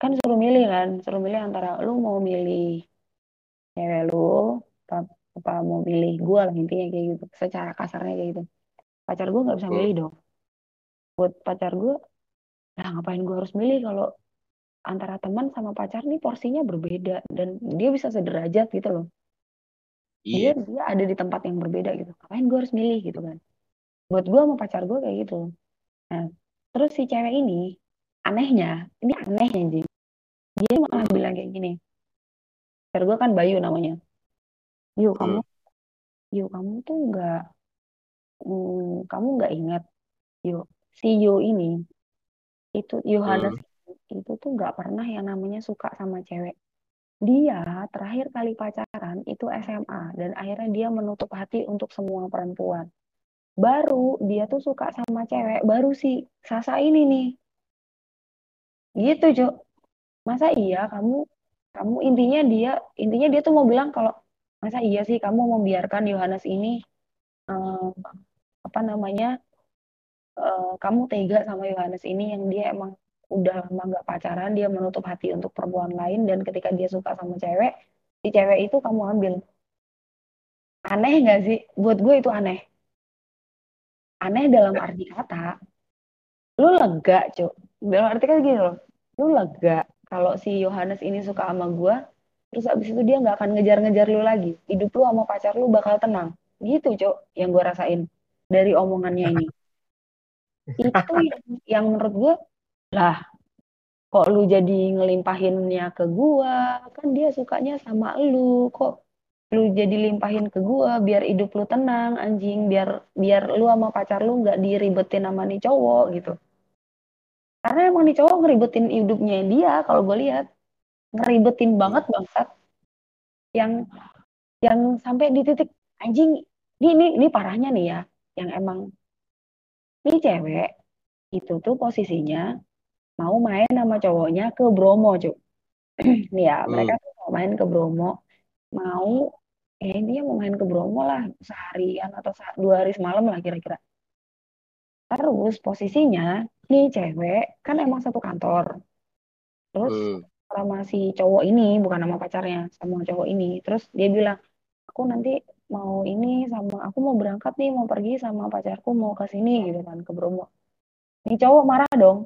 kan suruh milih kan suruh milih antara lu mau milih cewek lu apa, apa mau milih gue lah intinya kayak gitu secara kasarnya kayak gitu pacar gue nggak bisa milih dong buat pacar gue nah ngapain gue harus milih kalau antara teman sama pacar nih porsinya berbeda dan dia bisa sederajat gitu loh. Iya. dia dia ada di tempat yang berbeda gitu. Ngapain gue harus milih gitu kan? Buat gue sama pacar gue kayak gitu. Nah terus si cewek ini anehnya ini aneh ya Jing dia malah hmm. bilang kayak gini pacar gue kan Bayu namanya. Yuk hmm. kamu yuk kamu tuh nggak hmm, kamu nggak ingat. Yuk si Yo ini itu Yohanes hmm. itu tuh nggak pernah yang namanya suka sama cewek. Dia terakhir kali pacaran itu SMA dan akhirnya dia menutup hati untuk semua perempuan. Baru dia tuh suka sama cewek baru si Sasa ini nih. Gitu Jo. Masa iya kamu kamu intinya dia intinya dia tuh mau bilang kalau masa iya sih kamu membiarkan Yohanes ini um, apa namanya uh, kamu tega sama Yohanes ini yang dia emang udah lama gak pacaran dia menutup hati untuk perempuan lain dan ketika dia suka sama cewek si cewek itu kamu ambil. Aneh gak sih? Buat gue itu aneh. Aneh dalam arti kata lu lega cuk. Dalam arti kata gini loh lu lega kalau si Yohanes ini suka sama gue terus abis itu dia nggak akan ngejar-ngejar lu lagi. Hidup lu sama pacar lu bakal tenang. Gitu cuk yang gue rasain dari omongannya ini itu yang, yang menurut gue lah kok lu jadi ngelimpahinnya ke gua? Kan dia sukanya sama lu. Kok lu jadi limpahin ke gua biar hidup lu tenang anjing? Biar biar lu sama pacar lu nggak diribetin sama nih cowok gitu. Karena emang nih cowok ngeribetin hidupnya dia kalau gue lihat. Ngeribetin banget bangsat. Yang yang sampai di titik anjing ini ini, ini parahnya nih ya. Yang emang ini cewek itu tuh posisinya mau main sama cowoknya ke Bromo cuk. Nih ya hmm. mereka tuh mau main ke Bromo. Mau eh dia mau main ke Bromo lah seharian atau dua hari semalam lah kira-kira. Terus posisinya nih cewek kan emang satu kantor. Terus hmm. sama si cowok ini bukan nama pacarnya sama cowok ini. Terus dia bilang aku nanti mau ini sama aku mau berangkat nih mau pergi sama pacarku mau ke sini gitu kan ke Bromo. Nih cowok marah dong.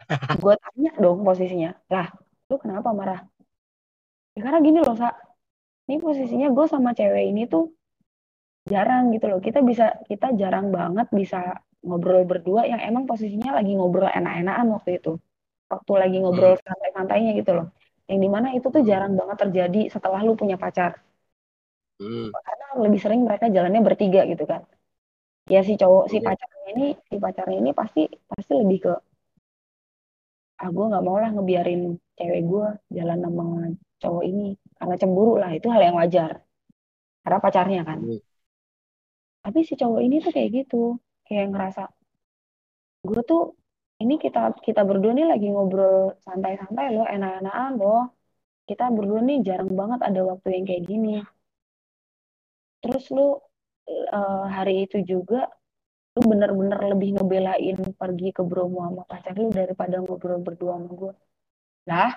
Gue tanya dong posisinya lah lu kenapa marah? Ya karena gini loh sa. Ini posisinya gue sama cewek ini tuh jarang gitu loh. Kita bisa kita jarang banget bisa ngobrol berdua yang emang posisinya lagi ngobrol enak-enakan waktu itu. Waktu lagi ngobrol hmm. santai-santainya gitu loh yang di mana itu tuh jarang banget terjadi setelah lu punya pacar. Hmm. karena lebih sering mereka jalannya bertiga gitu kan. Ya si cowok si pacarnya ini si pacarnya ini pasti pasti lebih ke ah gue nggak mau lah ngebiarin cewek gue jalan sama cowok ini. Karena cemburu lah itu hal yang wajar. Karena pacarnya kan. Hmm. tapi si cowok ini tuh kayak gitu. Kayak ngerasa gue tuh ini kita kita berdua nih lagi ngobrol santai-santai loh enak-enakan loh. Kita berdua nih jarang banget ada waktu yang kayak gini. Terus lu uh, hari itu juga lu bener-bener lebih ngebelain pergi ke Bromo sama pacar lu daripada ngobrol berdua sama gue lah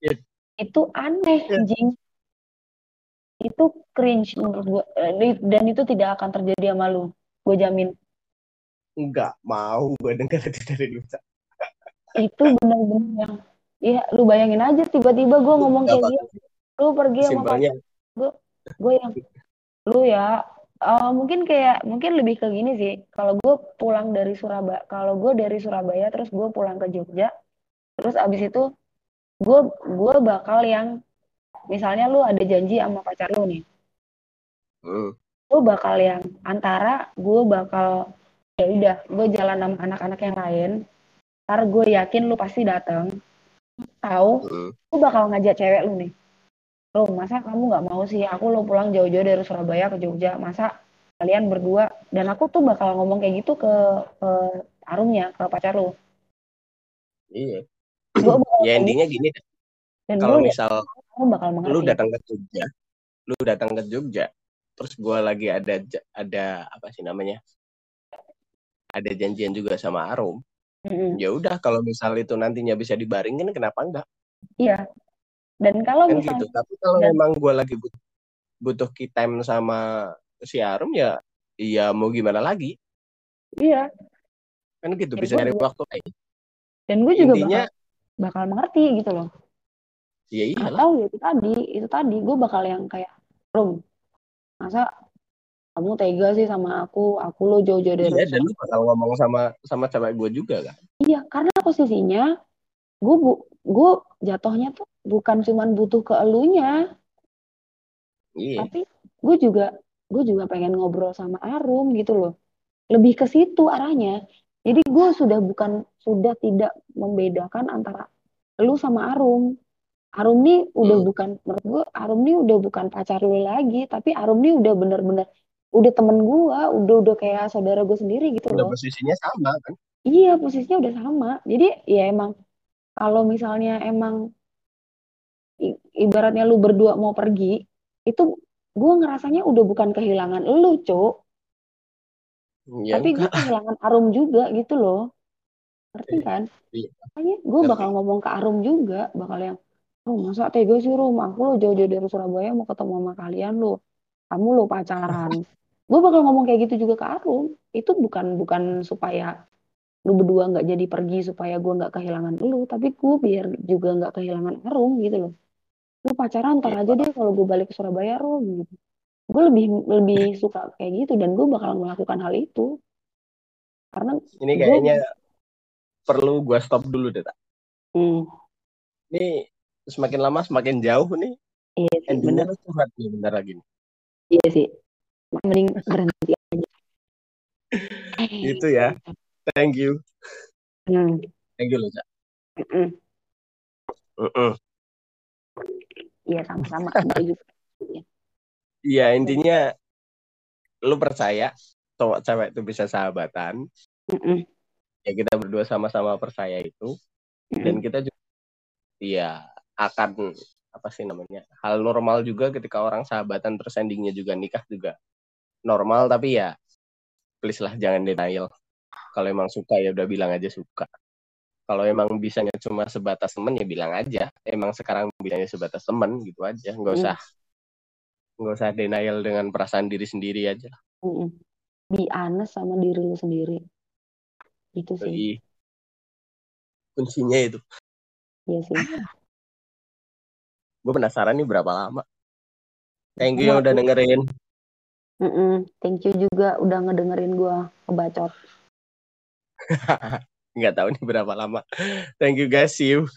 yeah. itu aneh yeah. jing itu cringe menurut gue eh, dan itu tidak akan terjadi sama lu. Gue jamin Enggak mau gue dengar itu dari lu itu bener-bener yang Iya, lu bayangin aja tiba-tiba gue ngomong kayak gitu. Lu pergi sama pacar gue, gue yang lu ya uh, mungkin kayak mungkin lebih ke gini sih. Kalau gue pulang dari Surabaya kalau gue dari Surabaya terus gue pulang ke Jogja terus abis itu gue gue bakal yang misalnya lu ada janji sama pacar lu nih. Hmm. lu bakal yang antara gue bakal ya udah gue jalan sama anak-anak yang lain. Ntar gue yakin lu pasti datang tahu hmm. lu bakal ngajak cewek lu nih. Lo masa kamu nggak mau sih? Aku lo pulang jauh-jauh dari Surabaya ke Jogja. Masa kalian berdua? Dan aku tuh bakal ngomong kayak gitu ke, ke Arumnya ke pacar lo iya. Gua ya intinya gitu. gini dan kalau misal bakal lu datang ke Jogja lu datang ke Jogja terus gue lagi ada ada apa sih namanya ada janjian juga sama Arum. Mm-hmm. ya udah kalau misal itu nantinya bisa dibaringin kenapa enggak? Iya. Dan kalau kan misalnya gitu. tapi kalau dan, memang gue lagi butuh, butuh key time sama si Arum ya iya mau gimana lagi? Iya. Kan gitu dan bisa nyari waktu lain. Dan gue juga Intinya, bakal, bakal mengerti gitu loh. Iya iya atau ya itu tadi itu tadi gue bakal yang kayak Rum masa kamu tega sih sama aku. Aku lo jauh-jauh dari iya dan lu bakal ngomong sama sama cewek gue juga kan? Iya karena posisinya gue bu gue jatuhnya tuh bukan cuman butuh ke elunya. Yeah. tapi gue juga gue juga pengen ngobrol sama Arum gitu loh. Lebih ke situ arahnya. Jadi gue sudah bukan sudah tidak membedakan antara lu sama Arum. Arum nih udah hmm. bukan menurut gue Arum nih udah bukan pacar lu lagi tapi Arum nih udah bener-bener udah temen gue udah udah kayak saudara gue sendiri gitu udah loh. posisinya sama kan? Iya posisinya udah sama. Jadi ya emang kalau misalnya emang ibaratnya lu berdua mau pergi itu gue ngerasanya udah bukan kehilangan lu cok ya, tapi gue kehilangan Arum juga gitu loh. Ngerti iya, kan? iya. makanya gue bakal ngomong ke Arum juga bakal yang oh masa tega sih Rum? Aku lo jauh-jauh dari Surabaya mau ketemu sama kalian lo kamu lo pacaran gue bakal ngomong kayak gitu juga ke Arum. Itu bukan bukan supaya lu berdua nggak jadi pergi supaya gue nggak kehilangan lu tapi gue biar juga nggak kehilangan Arum gitu loh. Lu pacaran ntar aja deh kalau gue balik ke Surabaya Rum gitu. Gue lebih lebih suka kayak gitu dan gue bakal melakukan hal itu. Karena ini kayaknya gua... perlu gue stop dulu deh tak hmm. ini semakin lama semakin jauh nih. Iya sih, endingnya tuh curhat nih bentar lagi nih. iya sih mending berhenti aja itu ya thank you hmm. thank you loh cak mm -mm. Iya sama-sama. Iya intinya lu percaya cowok cewek itu bisa sahabatan. Mm -mm. Ya kita berdua sama-sama percaya itu mm -mm. dan kita juga ya akan apa sih namanya hal normal juga ketika orang sahabatan terus endingnya juga nikah juga normal tapi ya please lah jangan denial. Kalau emang suka ya udah bilang aja suka. Kalau emang bisanya cuma sebatas temen ya bilang aja. Emang sekarang bisanya sebatas temen gitu aja. Nggak usah nggak mm. usah denial dengan perasaan diri sendiri aja. Mm be honest sama diri lu sendiri. Itu sih. Jadi, kuncinya itu. Iya sih. Gue penasaran nih berapa lama. Thank you yang udah dengerin mm -mm. thank you juga udah ngedengerin gue ngebacot nggak tahu nih berapa lama. Thank you guys see you